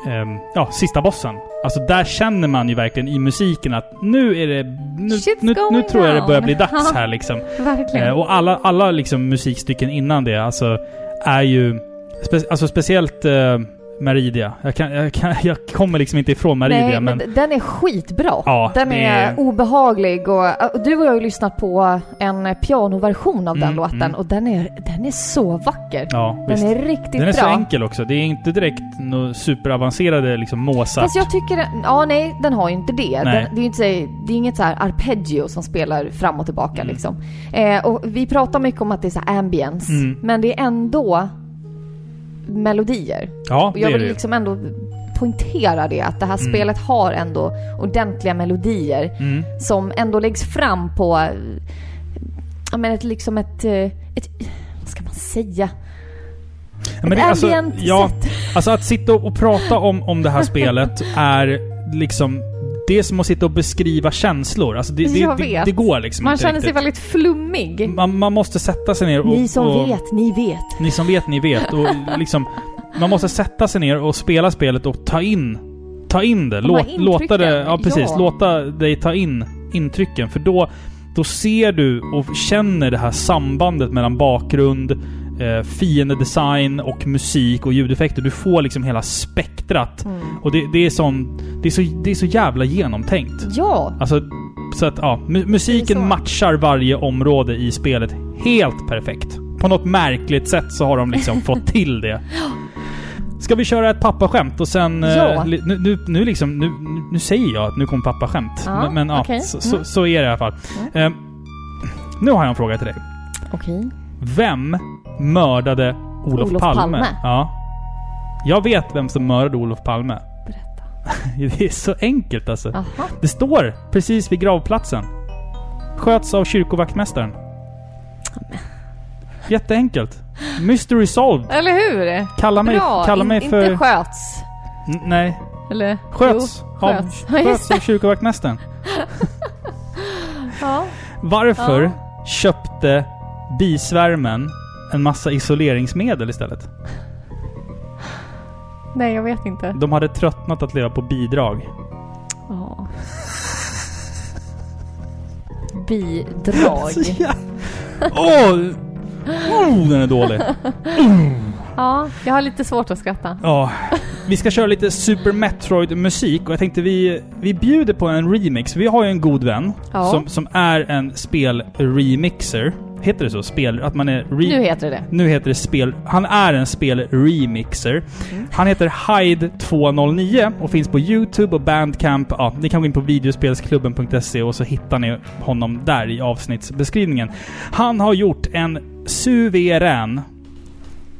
ehm, ja, sista bossen. Alltså där känner man ju verkligen i musiken att nu är det... Nu, nu, nu tror jag det börjar bli dags här liksom. Verkligen. Eh, och alla, alla liksom musikstycken innan det, alltså, är ju... Spe, alltså speciellt eh, Meridia. Jag, kan, jag, kan, jag kommer liksom inte ifrån Meridia, Nej, men, men... den är skitbra. Ja, den är är- obehaglig och, och du och jag har ju lyssnat på en pianoversion av den Mm, låten mm. och den är, den är så vacker. Ja, den visst. är riktigt Den är bra. så enkel också. Det är inte direkt några superavancerade liksom Mozart. Fast jag tycker, den- ja nej den har ju inte det. Den, det är ju inte, så- det är inget så här arpeggio som spelar fram och tillbaka Mm. liksom. Eh, och vi pratar mycket om att det är så ambience, Mm. men det är ändå melodier. Ja, Och jag vill det liksom ändå poängtera det, att det här Mm. spelet har ändå ordentliga melodier Mm. som ändå läggs fram på, ja men ett liksom ett, eh, ett vad ska man säga? Ja, men ett alltså, ja, sätt. alltså att sitta och prata om, om det här spelet är liksom... det är som att sitta och beskriva känslor. Alltså det, det, det, det går liksom Man inte känner sig riktigt. väldigt flummig. Man, man måste sätta sig ner och... Ni som och, vet, ni vet. Ni som vet, ni vet. Och liksom, man måste sätta sig ner och spela spelet och ta in, ta in det. Låt, låta det... Ja, precis. ja. Låta dig ta in intrycken. För då, då ser du och känner det här sambandet mellan bakgrund, eh, fiendedesign och musik och ljudeffekter. Du får liksom hela spektrat. Mm. Och det, det, är sån, det, är så, det är så jävla genomtänkt. Ja, Alltså, så att ja, mu- musiken så. matchar varje område i spelet helt perfekt. På något märkligt sätt så har de liksom fått till det. Ska vi köra ett pappaskämt och sen... eh, Ja. nu, nu, nu liksom, nu, nu- säger jag att nu kommer pappaskämt. Ja, men men ja, okej. så, så, Mm. så är det i alla fall. Eh, nu har jag en fråga till dig. okej. Vem mördade Olof, Olof Palme? Palme. Ja. Jag vet vem som mördade Olof Palme. Berätta. Det är så enkelt alltså. Aha. Det står precis vid gravplatsen. Sköts av kyrkovaktmästaren. Jätteenkelt. Mystery solved. Eller hur? Kalla mig, Bra. kalla In- mig för... Inte sköts. N- nej. Eller? Sköts. Jo, av, sköts. Sköts av kyrkovaktmästaren. Ja. Varför Ja. köpte bisvärmen en massa isoleringsmedel istället? Nej, jag vet inte. De hade tröttnat att leva på bidrag. Ja. Bidrag. Åh! Oh, den är dålig. Ja, jag har lite svårt att skratta. Ja, vi ska köra lite Super Metroid-musik och jag tänkte vi, vi bjuder på en remix. Vi har ju en god vän Ja. som, som är en spel-remixer. Heter det så? Spel? Att man är... Nu heter det det. nu heter det spel... Han är en spel-remixer. Mm. Han heter Hyde209 och finns på YouTube och Bandcamp. Ja, ni kan gå in på videospelsklubben.se och så hittar ni honom där i avsnittsbeskrivningen. Han har gjort en suverän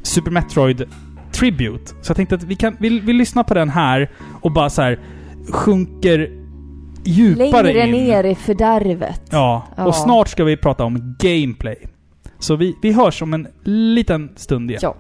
Super Metroid Tribute. Så jag tänkte att vi kan... Vi, vi lyssnar på den här och bara så här sjunker djupare Längre in. ner i fördärvet. Ja, Ja. och snart ska vi prata om gameplay. Så vi, vi hörs om en liten stund igen. Ja.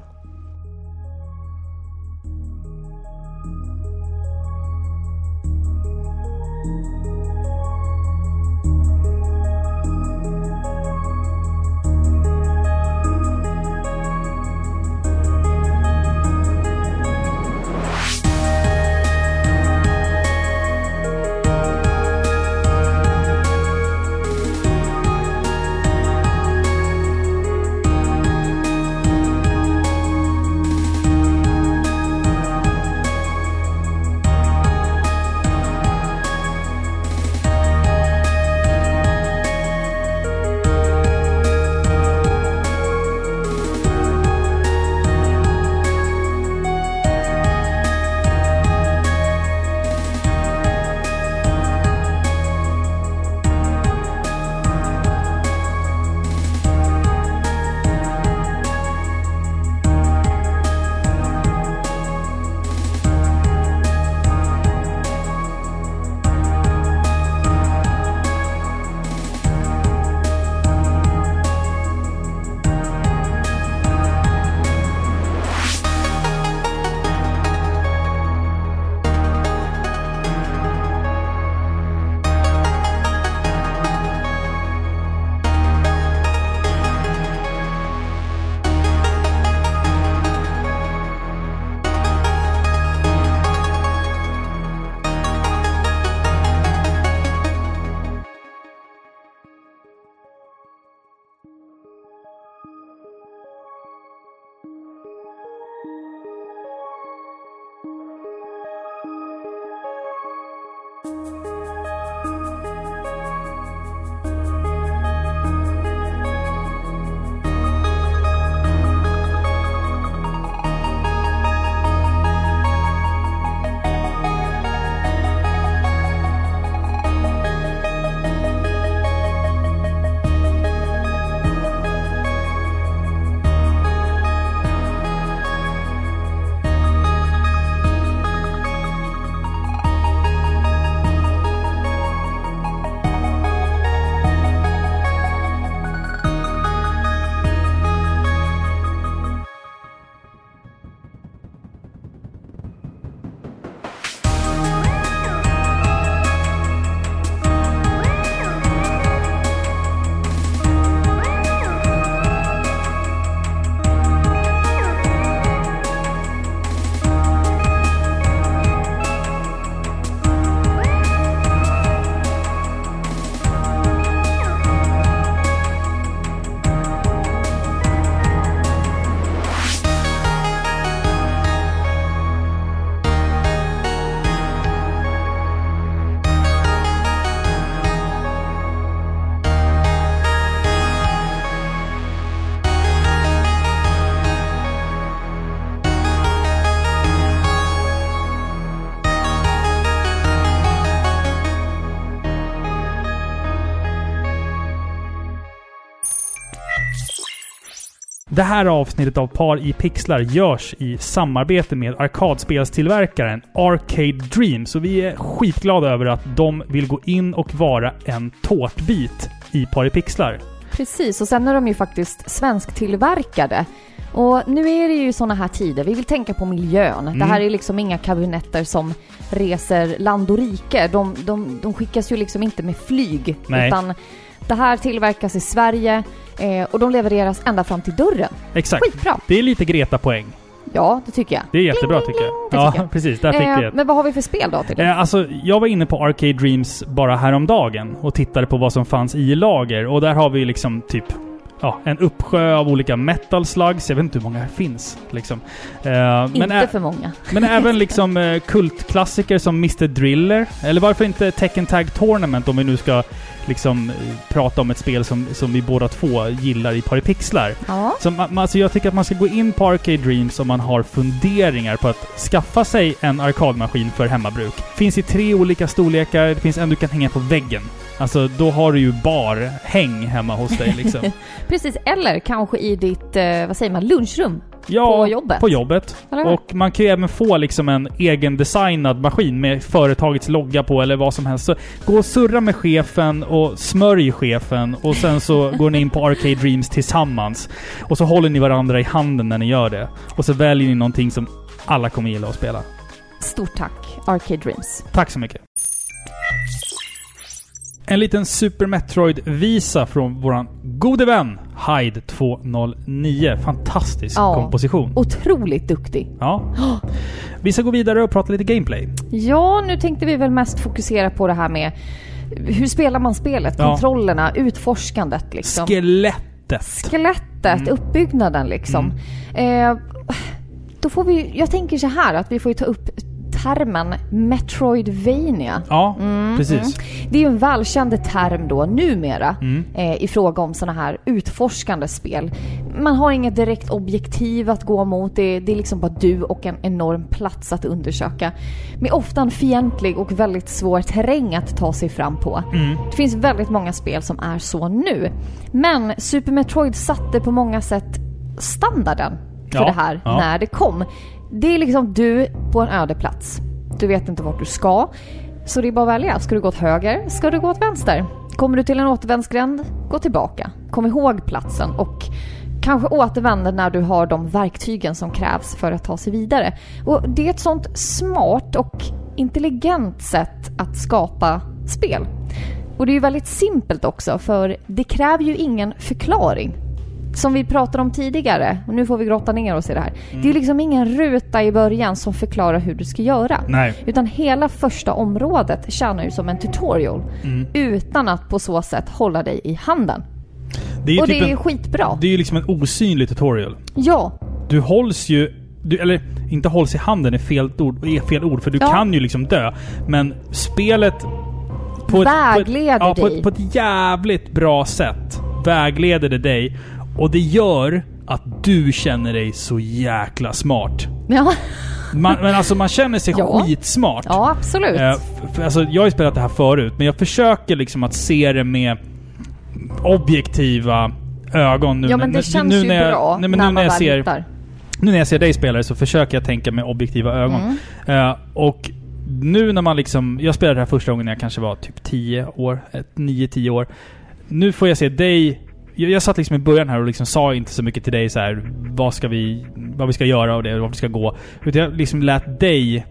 Det här avsnittet av Par i pixlar görs i samarbete med arkadspelstillverkaren Arcade Dreams och vi är skitglada över att de vill gå in och vara en tårtbit i Par i pixlar. Precis, och sen är de ju faktiskt svensktillverkade. Och nu är det ju såna här tider, vi vill tänka på miljön. Det Mm. här är liksom inga kabinetter som reser land och rike. De, de, de skickas ju liksom inte med flyg. Nej. Utan det här tillverkas i Sverige eh, och de levereras ända fram till dörren. Exakt. Skitbra! Det är lite Greta-poäng. Ja, det tycker jag. Det är jättebra Bling, tycker jag. Ja, tycker jag. precis. Där fick Eh, vi ett. men vad har vi för spel då till? Eh, alltså, jag var inne på Arcade Dreams bara häromdagen och tittade på vad som fanns i lager. Och där har vi liksom typ ja, en uppsjö av olika metal slugs. Jag vet inte hur många det finns. Liksom. Eh, men, inte ä- för många. men även liksom eh, kultklassiker som Mr Driller. Eller varför inte Tekken Tag Tournament om vi nu ska liksom eh, prata om ett spel som, som vi båda två gillar i Paripixlar. Ja. Så man, alltså jag tycker att man ska gå in på Arcade Dreams om man har funderingar på att skaffa sig en arkadmaskin för hemmabruk. Finns i tre olika storlekar, det finns en du kan hänga på väggen. Alltså då har du ju bar häng hemma hos dig liksom. Precis, eller kanske i ditt, eh, vad säger man, lunchrum Ja, på jobbet. på jobbet. Och man kan ju även få liksom en egen designad maskin med företagets logga på eller vad som helst. Så gå och surra med chefen och smörj chefen och sen så går ni in på Arcade Dreams tillsammans. Och så håller ni varandra i handen när ni gör det. Och så väljer ni någonting som alla kommer gilla att spela. Stort tack, Arcade Dreams. Tack så mycket. En liten Super Metroid-visa från våran gode vän Hyde 209. Fantastisk Ja. komposition. Otroligt duktig. Ja. Vi ska gå vidare och prata lite gameplay. Ja, nu tänkte vi väl mest fokusera på det här med hur spelar man spelet, Ja. kontrollerna, utforskandet liksom. Skelettet. Skelettet, Mm. uppbyggnaden liksom. Eh, då får vi, jag tänker så här att vi får ju ta upp termen Metroidvania. Ja, Mm, precis. Det är ju en välkänd term då numera Mm. eh, i fråga om sådana här utforskande spel. Man har inget direkt objektiv att gå mot. Det, det är liksom bara du och en enorm plats att undersöka. Med ofta en fientlig och väldigt svår terräng att ta sig fram på. Mm. Det finns väldigt många spel som är så nu. Men Super Metroid satte på många sätt standarden för Ja, det här ja. när det kom. Det är liksom du på en öde plats. Du vet inte vart du ska. Så det är bara att välja. Ska du gå åt höger? Ska du gå åt vänster? Kommer du till en återvändsgränd? Gå tillbaka. Kom ihåg platsen och kanske återvänd när du har de verktygen som krävs för att ta sig vidare. Och det är ett sånt smart och intelligent sätt att skapa spel. Och det är ju väldigt simpelt också för det kräver ju ingen förklaring. Som vi pratade om tidigare, och nu får vi grotta ner oss i det här. Det är liksom ingen ruta i början som förklarar hur du ska göra. Nej. Utan hela första området tjänar ju som en tutorial. Mm. Utan att på så sätt hålla dig i handen. Det Och typ det är en, skitbra. det är ju liksom en osynlig tutorial. Ja, Du hålls ju... Du, eller inte hålls i handen är fel ord, är fel ord för du Ja. kan ju liksom dö. Men spelet... På ett, Vägleder på ett, ja, på dig. ett, på ett jävligt bra sätt vägleder det dig. Och det gör att du känner dig så jäkla smart. ja, Man, men alltså man känner sig Ja. skitsmart. ja absolut. Eh, för, alltså, jag har ju spelat det här förut, men jag försöker liksom att se det med objektiva ögon nu. ja men det känns nu ju när jag, bra nej, men när nu när jag ser, hittar. Nu när jag ser dig spela det så försöker jag tänka med objektiva ögon. Mm. Eh, och nu när man liksom... Jag spelade det här första gången när jag kanske var typ 10 år. 9-10 år. Nu får jag se dig... Jag, jag satt liksom i början här och liksom sa inte så mycket till dig så här vad ska vi... Vad vi ska göra och det, vart vi ska gå. Utan jag liksom lät dig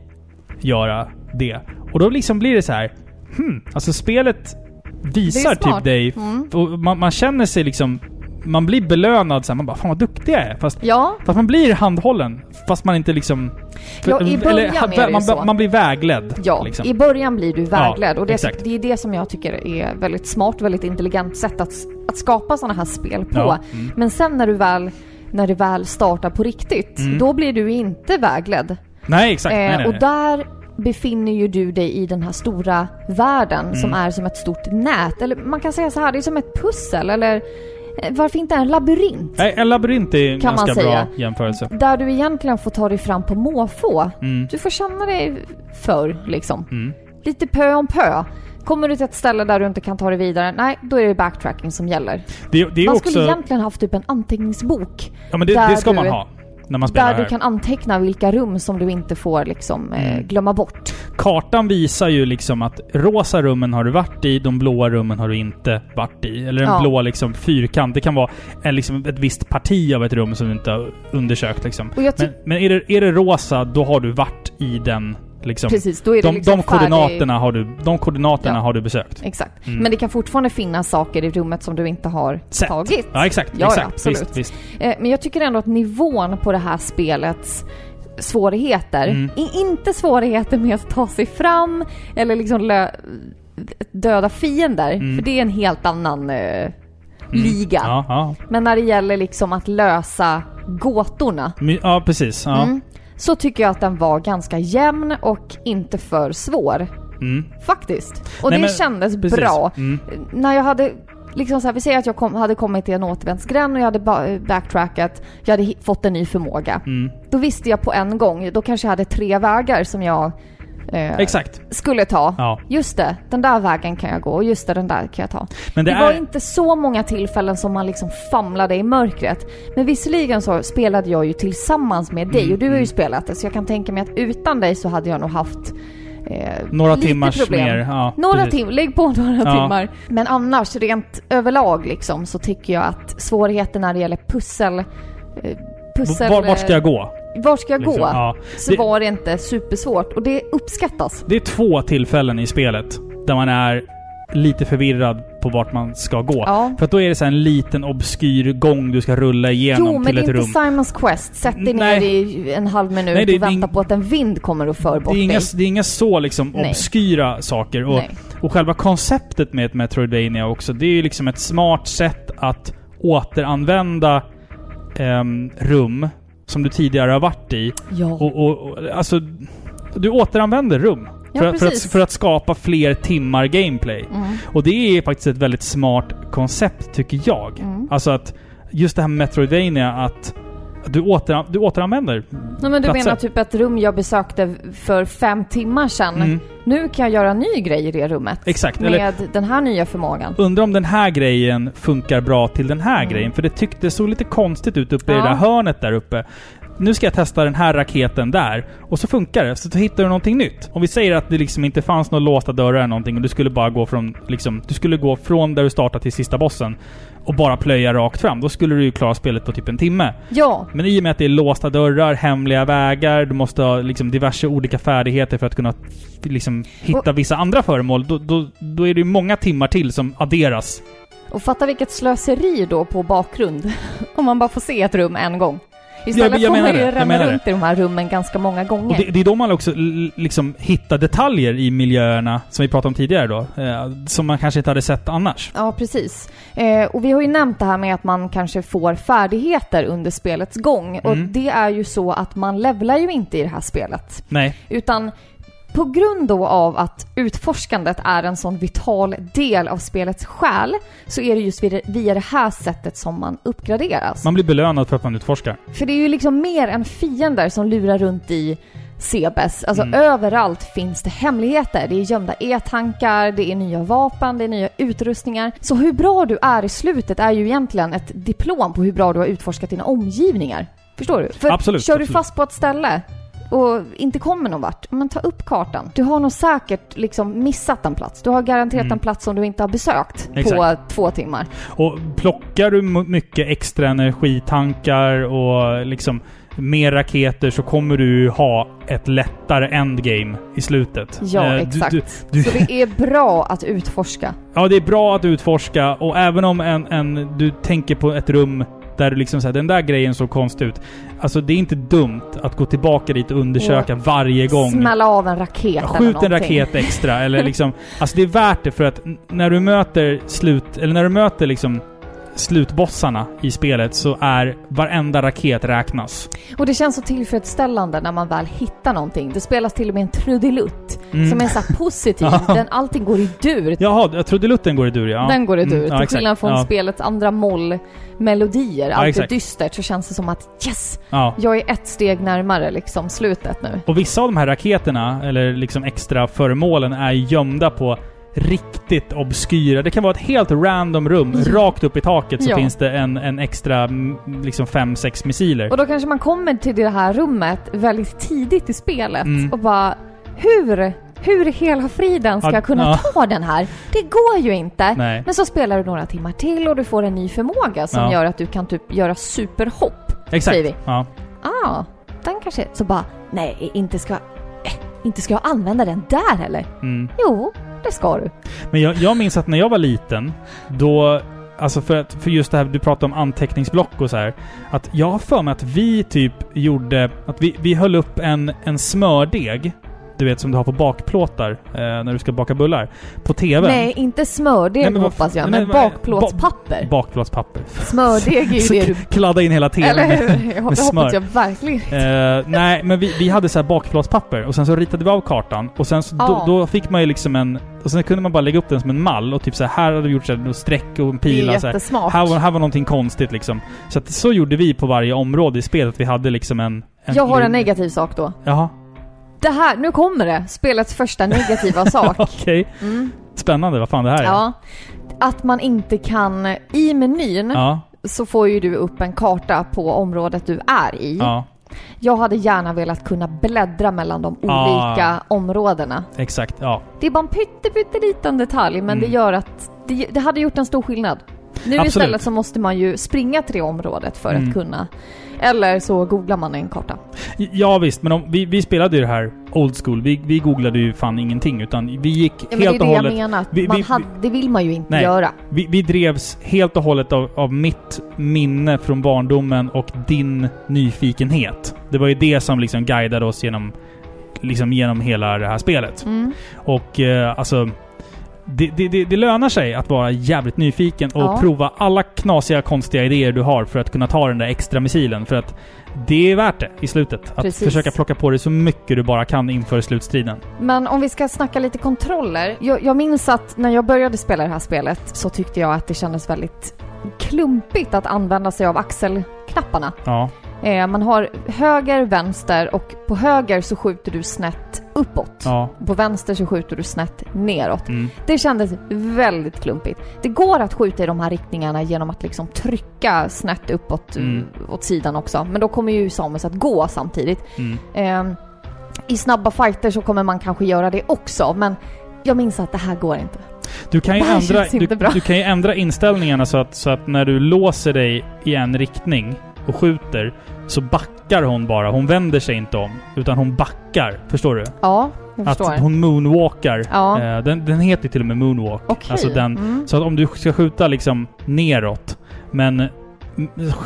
göra det. Och då liksom blir det så här... Hmm, alltså spelet visar typ dig... Mm. Och man, man känner sig liksom... Man blir belönad så här, Man bara 'Fan vad duktig jag är' Fast Ja, Fast man blir handhållen, fast man inte liksom... Ja, i början är det ju man, så. man blir vägledd. Ja, liksom. i början blir du vägledd Ja, och det, exakt. det är det som jag tycker är väldigt smart, väldigt intelligent sätt att, att skapa sådana här spel på. Ja, mm. Men sen när du väl, när det väl startar på riktigt, Mm. då blir du inte vägledd. Nej, exakt. Eh, nej, och nej. där befinner ju du dig i den här stora världen som Mm. är som ett stort nät. Eller man kan säga så här, det är som ett pussel eller varför inte en labyrint? Nej, en labyrint är en Kan ganska bra jämförelse. Där du egentligen får ta dig fram på måfå. Mm. Du får känna dig för liksom. Mm. Lite pö om pö. Kommer du till ett ställe där du inte kan ta dig vidare, nej, då är det backtracking som gäller. Det, det man också... skulle egentligen haft typ en anteckningsbok ja, men det, det ska du- man ha. När man spelar där här. du kan anteckna vilka rum som du inte får liksom eh, Mm. glömma bort. Kartan visar ju liksom att rosa rummen har du varit i, de blåa rummen har du inte varit i. Eller en Ja. blå liksom fyrkant. Det kan vara en, liksom, ett visst parti av ett rum som du inte har undersökt liksom. Men, men är, det, är det rosa, då har du varit i den liksom... Precis, då är det de, liksom de färdig- koordinaterna har du, de koordinaterna Ja. har du besökt. Exakt. Mm. Men det kan fortfarande finnas saker i rummet som du inte har Sett. tagit. Ja, exakt. Ja, ja, exakt. absolut. Visst, visst. Eh, Men jag tycker ändå att nivån på det här spelets svårigheter, Mm. inte svårigheter med att ta sig fram eller liksom döda fiender, Mm. för det är en helt annan eh, liga. Ja. Men när det gäller liksom att lösa gåtorna, My, ja precis. Ja. mm, så tycker jag att den var ganska jämn och inte för svår. Mm. Faktiskt. Och Nej, det men- kändes precis. bra. Mm. När jag hade, liksom så här, vi säger att jag kom, hade kommit till en återvändsgränd och jag hade ba- backtrackat, jag hade fått en ny förmåga. Mm. Då visste jag på en gång, då kanske jag hade tre vägar som jag eh, Exakt. skulle ta. Ja. Just det, den där vägen kan jag gå och just det, den där kan jag ta. Men det, Det, är... var inte så många tillfällen som man liksom famlade i mörkret. Men visserligen så spelade jag ju tillsammans med dig Mm, och du har ju mm. spelat det så jag kan tänka mig att utan dig så hade jag nog haft eh, Några timmars problem. mer. Ja, Några timmar, lägg på några Ja. timmar. Men annars, rent överlag liksom, så tycker jag att svårigheten när det gäller pussel... Eh, pussel Var, vart ska jag gå? Vart ska jag Liksom, gå? Ja. Så Det- var det inte supersvårt och det uppskattas. Det är två tillfällen i spelet där man är lite förvirrad på vart man ska gå. Ja. För att då är det så en liten obskyr gång du ska rulla igenom Jo, men till det ett är rum. inte Simons Quest. Sätt dig Nej. ner i en halv minut Nej, det- och det är vänta på att en vind kommer och för bort Det är, inga, dig. det är inga så liksom Nej. obskyra saker. Och, och själva konceptet med ett Metroidvania också, det är ju liksom ett smart sätt att återanvända ehm, rum som du tidigare har varit i. Ja. Och, och, och alltså, du återanvänder rum. Ja, för, att- för, att, för att skapa fler timmar gameplay. Mm. Och det är faktiskt ett väldigt smart koncept, tycker jag. Mm. Alltså att just det här med Metroidvania, att du, åter, du återanvänder Nej, men du platser. menar typ ett rum jag besökte för fem timmar sedan. Mm. Nu kan jag göra en ny grej i det rummet. Exakt. Med Eller den här nya förmågan. undrar om den här grejen funkar bra till den här Mm. grejen. För det tyckte det såg lite konstigt ut uppe i Ja. det där hörnet där uppe. Nu ska jag testa den här raketen där. Och så funkar det. Så då hittar du någonting nytt. Om vi säger att det liksom inte fanns några låsta dörrar eller någonting och du skulle bara gå från liksom... Du skulle gå från där du startade till sista bossen och bara plöja rakt fram. Då skulle du ju klara spelet på typ en timme. Ja, Men i och med att det är låsta dörrar, hemliga vägar, du måste ha liksom diverse olika färdigheter för att kunna liksom hitta vissa andra föremål. Då, då, då är det ju många timmar till som adderas. och fatta vilket slöseri då på bakgrund. Om man bara får se ett rum en gång. Istället Jag- jag får man ju det, menar runt i de här rummen ganska många Och gånger. det, det är då man också liksom hittar detaljer i miljöerna, som vi pratade om tidigare då, eh, som man kanske inte hade sett annars. Ja, precis. Eh, och vi har ju nämnt det här med att man kanske får färdigheter under spelets gång. Och Mm. det är ju så att man levlar ju inte i det här spelet. Nej. Utan på grund då av att utforskandet är en sån vital del av spelets själ så är det just via det- här sättet som man uppgraderas. Man blir belönad för att man utforskar. För det är ju liksom mer än fiender som lurar runt i Sebes. Alltså Mm. överallt finns det hemligheter. Det är gömda e-tankar, det är nya vapen, det är nya utrustningar. Så hur bra du är i slutet är ju egentligen ett diplom på hur bra du har utforskat dina omgivningar. Förstår du? För Absolut, kör du absolut. fast på ett ställe och inte kommer någon vart, men ta upp kartan. Du har nog säkert liksom missat en plats. Du har garanterat Mm. en plats som du inte har besökt på Exakt. två timmar. Och plockar du mycket extra energitankar och liksom mer raketer så kommer du ha ett lättare endgame i slutet. Ja, Eh, exakt. Du, du, Så det är bra att utforska. Ja, det är bra att utforska och även om en, en, du tänker på ett rum där du liksom säger den där grejen såg konstig ut. Alltså det är inte dumt att gå tillbaka dit och undersöka varje gång. Smälla av en raket Ja, eller Skjut en någonting. raket extra eller liksom... Alltså det är värt det för att när du möter slut... Eller när du möter liksom slutbossarna i spelet så är varenda raket räknas. Och det känns så tillfredsställande när man väl hittar någonting. Det spelas till och med en trudelutt Mm. som är så här positiv. Ja. Den, allting går i dur. Jaha, jag trodde lutten går i dur ja. Den går i dur. Mm, ja, till skillnad från ja. spelets andra mollmelodier. Allt är dystert så känns det som att yes! ja. Jag är ett steg närmare liksom slutet nu. Och vissa av de här raketerna, eller liksom extra föremålen, är gömda på riktigt obskyra. Det kan vara ett helt random rum. Ja. Rakt upp i taket så Ja. finns det en, en extra mm, liksom fem sex missiler. Och då kanske man kommer till det här rummet väldigt tidigt i spelet Mm. och bara hur, hur i hela friden ska Ja, jag kunna ta den här? Det går ju inte. Nej. Men så spelar du några timmar till och du får en ny förmåga som Ja. gör att du kan typ göra superhopp. Exakt. säger vi. Ja. Ah, den kanske... Så bara, nej, inte ska, eh, inte ska jag använda den där heller. Mm. Jo, det ska du. Men jag, jag minns att när jag var liten, då... Alltså för, att, för just det här du pratade om anteckningsblock och så här. Att jag har för mig att vi typ gjorde... Att vi, vi höll upp en, en smördeg. Du vet som du har på bakplåtar eh, när du ska baka bullar. På TVn. Nej, inte smördeg Nej, men hoppas jag, nej, men men- bakplåtspapper. Bakplåtspapper. Smördeg är Så ju det du... Kladda in hela TVn Eller med, hur? Jag med smör. hoppas jag verkligen. Eh, nej, men vi, vi hade så här bakplåtspapper och sen så ritade vi av kartan och sen så, Ja. då, då fick man ju liksom en... Och sen kunde man bara lägga upp den som en mall och typ så här, här hade vi gjort så här, streck och en Det är pil. Så här. Här var, här var någonting konstigt liksom. Så att så gjorde vi på varje område i spelet. Vi hade liksom en... en Jag har en negativ sak då. Jaha, Det här, nu kommer det. Spelets första negativa sak. okej. Mm. Spännande vad fan det här är. Ja. Att man inte kan... I menyn Ja, så får ju du upp en karta på området du är i. ja, Jag hade gärna velat kunna bläddra mellan de Ah. olika områdena. exakt. Ja. Det är bara en pytte, pytteliten detalj, men Mm. det gör att det, det hade gjort en stor skillnad. Nu Absolut. istället så måste man ju springa till det området för Mm. att kunna... Eller så googlar man en karta. Ja visst, men om, vi, vi spelade ju det här old school. Vi, vi googlade ju fan ingenting utan vi gick Ja, men det är helt det och jag hållet... menar. vi- hade, det vill man ju inte Nej. göra. Vi, vi drevs helt och hållet av, av mitt minne från barndomen och din nyfikenhet. Det var ju det som liksom guidade oss genom, liksom genom hela det här spelet. Mm. Och eh, alltså... Det, det, det, det lönar sig att vara jävligt nyfiken och Ja. prova alla knasiga, konstiga idéer du har för att kunna ta den där extra missilen. För att det är värt det i slutet. Att Precis. försöka plocka på dig så mycket du bara kan inför slutstriden. Men om vi ska snacka lite kontroller. Jag, jag minns att när jag började spela det här spelet så tyckte jag att det kändes väldigt klumpigt att använda sig av axelknapparna. Ja. Eh, man har höger, vänster och på höger så skjuter du snett uppåt. Ja. På vänster så skjuter du snett neråt. Mm. Det kändes väldigt klumpigt. Det går att skjuta i de här riktningarna genom att liksom trycka snett uppåt Mm. eh, åt sidan också. Men då kommer ju Samus att gå samtidigt. Mm. Ehm, I snabba fighter så kommer man kanske göra det också, men jag minns att det här går inte. Du kan ju ändra, du, du kan ju ändra inställningarna så att, så att när du låser dig i en riktning och skjuter så backar hon bara. Hon vänder sig inte om. Utan hon backar. Förstår du? Ja, jag Att förstår. hon moonwalkar. Ja. Eh, den, den heter till och med moonwalk. Okej. Alltså den, Mm. Så att om du ska skjuta liksom neråt, men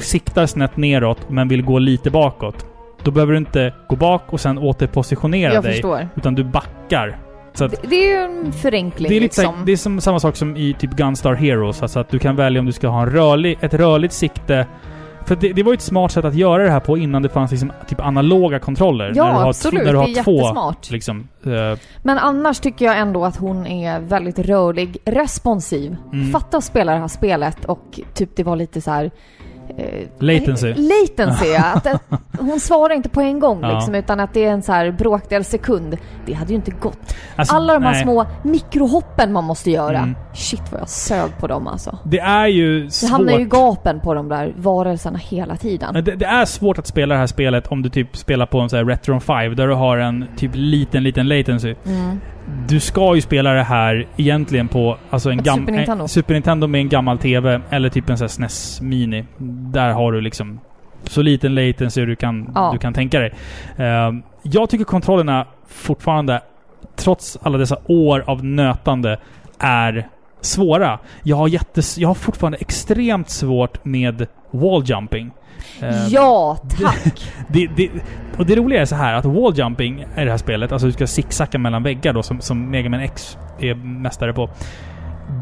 siktar snett neråt, men vill gå lite bakåt. Då behöver du inte gå bak och sen återpositionera Jag dig. förstår. Utan du backar. Så att Det, det är ju en förenkling det är, lite, så- liksom. det är som samma sak som i typ Gunstar Heroes. Alltså att du kan välja om du ska ha en rörlig, ett rörligt sikte. För det, det var ju ett smart sätt att göra det här på innan det fanns liksom typ analoga kontroller. Ja, när du har, absolut. När du har det är två, jättesmart. liksom. eh, Men annars tycker jag ändå att hon är väldigt rörlig, responsiv. Mm. Fatta att spela det här spelet och typ det var lite så här... Eh, Latency. Latency, ja. Att det, hon svarar inte på en gång Ja. liksom, utan att det är en så här bråkdel sekund. Det hade ju inte gått. alltså, Alla de här nej. små mikrohoppen man måste göra. Mm. Shit vad jag sög på dem alltså. Det är ju Det svårt. hamnar ju gapen på de där varelserna hela tiden. Det, det är svårt att spela det här spelet om du typ spelar på en sån här Retron 5 där du har en typ liten, liten latency. Mm. Du ska ju spela det här egentligen på alltså en Ett gam- Super Nintendo. en Super Nintendo med en gammal TV eller typ en sån här SNES Mini. Där har du liksom så liten latency du kan, Ja. du kan tänka dig. Ehm, jag tycker kontrollerna fortfarande, trots alla dessa år av nötande, är svåra. Jag har, jättes, jag har fortfarande extremt svårt med walljumping. Ehm, Ja, tack! det, det, och det roliga är så här att walljumping i det här spelet, alltså du ska zigzacka mellan väggar då som, som Mega Man X är mästare på.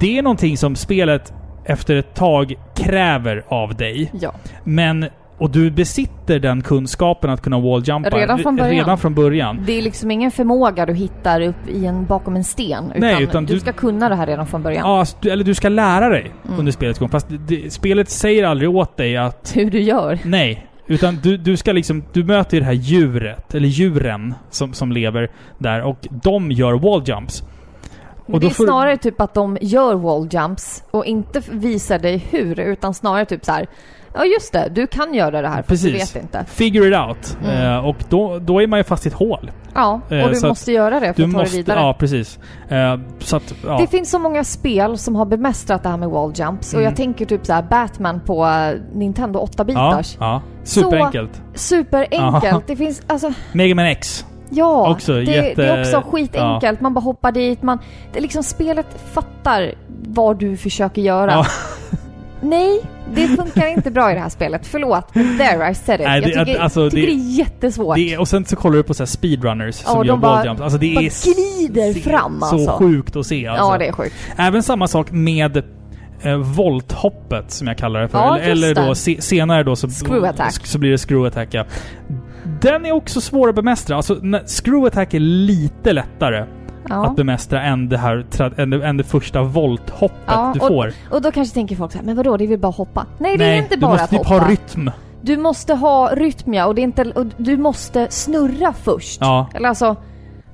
Det är någonting som spelet efter ett tag kräver av dig. ja. Men... Och du besitter den kunskapen att kunna walljumpa Redan från början. Redan från början. Det är liksom ingen förmåga du hittar upp i en, bakom en sten. Utan, Nej, utan du du- ska kunna det här redan från början. Ja, alltså, du, eller du ska lära dig Mm. under spelets gång. Fast det, det, spelet säger aldrig åt dig att Hur du gör. Nej. Utan du, du ska liksom... Du möter det här djuret, eller djuren, som, som lever där och de gör walljumps. Och det är snarare typ att de gör wall jumps och inte visar dig hur, utan snarare typ så här. Ja just det, du kan göra det här fast du vet inte. Figure it out. Mm. Eh, och då, då är man ju fast i ett hål. Ja, och Eh, du så måste göra det för Du att ta måste... dig vidare. Ja, precis. Eh, så att... Ja. Det finns så många spel som har bemästrat det här med wall jumps och Mm. jag tänker typ så Batman på eh, Nintendo 8 ja, ja. Superenkelt. Superenkelt. Ja. Det finns, alltså, Mega Man X. ja. Också det, jätte- det är också skitenkelt. Man bara hoppar dit. Man, det är liksom spelet fattar vad du försöker göra. Ja. Nej, det funkar inte bra i det här spelet. Förlåt, men there I said it. Nej, jag det- tycker, alltså, tycker det- det, är jättesvårt. Det är, och sen så kollar du på så speedrunners som de gör bara- wall jumps. Alltså det bara är glider fram, Så alltså. sjukt att se alltså. Ja, det är sjukt. Även samma sak med eh, volthoppet som jag kallar det för. Ja, eller eller då se, senare då så, så blir det screw attack ja. Den är också svår att bemästra. Alltså screw attack är lite lättare Ja. att bemästra än det här än det, än det första volthoppet Ja, du och- får. Och då kanske tänker folk så här, men vadå, det är väl bara hoppa? Nej, det Nej, är inte du bara måste att typ hoppa. ha rytm. Du måste ha rytm ja, och, det är inte, och du måste snurra först. Ja. Eller alltså,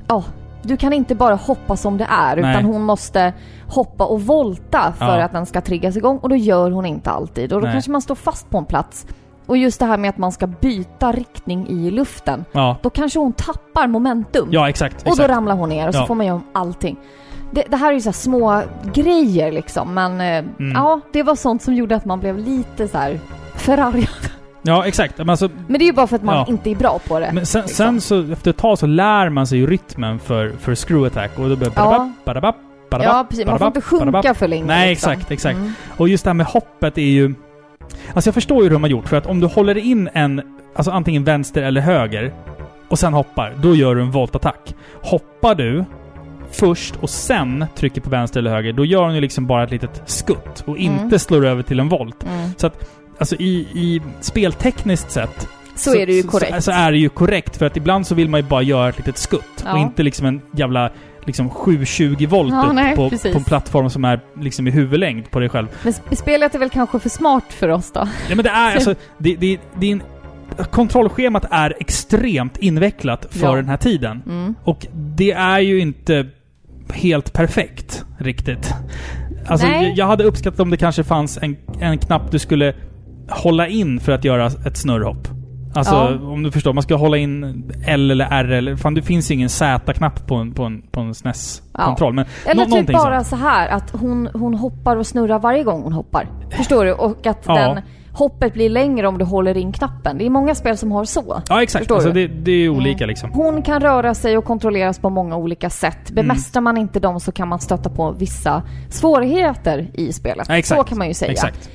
ja. Du kan inte bara hoppa som det är, Nej. utan hon måste hoppa och volta för Ja. att den ska triggas igång och då gör hon inte alltid. Och då Nej. kanske man står fast på en plats. Och just det här med att man ska byta riktning i luften. Ja. Då kanske hon tappar momentum. Ja, exakt. och då exakt. ramlar hon ner och så Ja. får man göra om allting. Det, det här är ju så små grejer liksom, men eh, Mm. ja, det var sånt som gjorde att man blev lite så här förargad. Ja, exakt. Men, alltså, Men det är ju bara för att man Ja. inte är bra på det. men sen, liksom. sen så efter ett tag så lär man sig ju rytmen för, för screw attack och då blir det Ja. badabap, Ja, precis. Man får inte sjunka för länge. Nej, liksom. exakt, exakt. Mm. Och just det här med hoppet är ju... Alltså jag förstår ju hur de har gjort, för att om du håller in en, alltså antingen vänster eller höger, och sen hoppar, då gör du en voltattack. Hoppar du först och sen trycker på vänster eller höger, då gör hon ju liksom bara ett litet skutt och Mm. inte slår över till en volt. Mm. Alltså i, i speltekniskt sett Så, är det ju korrekt. Så, så är det ju korrekt, för att ibland så vill man ju bara göra ett litet skutt Ja. och inte liksom en jävla liksom 720 volt Ja, upp nej, på, precis. på en plattform som är liksom i huvudlängd på dig själv. Men sp- spelet är väl kanske för smart för oss då? Ja, men det är alltså... Det, det, det är en, kontrollschemat är extremt invecklat för Ja. den här tiden. Mm. Och det är ju inte helt perfekt riktigt. Alltså, Nej. jag- jag hade uppskattat om det kanske fanns en, en knapp du skulle hålla in för att göra ett snurrhopp. Alltså, Ja. om du förstår. Man ska hålla in L eller R eller... Fan, det finns ingen Z-knapp på en, på en, på en SNES-kontroll. Men Eller nå- typ bara sånt. så här att hon, hon hoppar och snurrar varje gång hon hoppar. Förstår du? Och att Ja. den hoppet blir längre om du håller in knappen. Det är många spel som har så. Ja, exakt. Alltså, det, det är olika liksom. Hon kan röra sig och kontrolleras på många olika Mm. sätt. Bemästrar man inte dem så kan man stöta på vissa svårigheter i spelet. Ja, exakt. Så kan man ju säga. Exakt.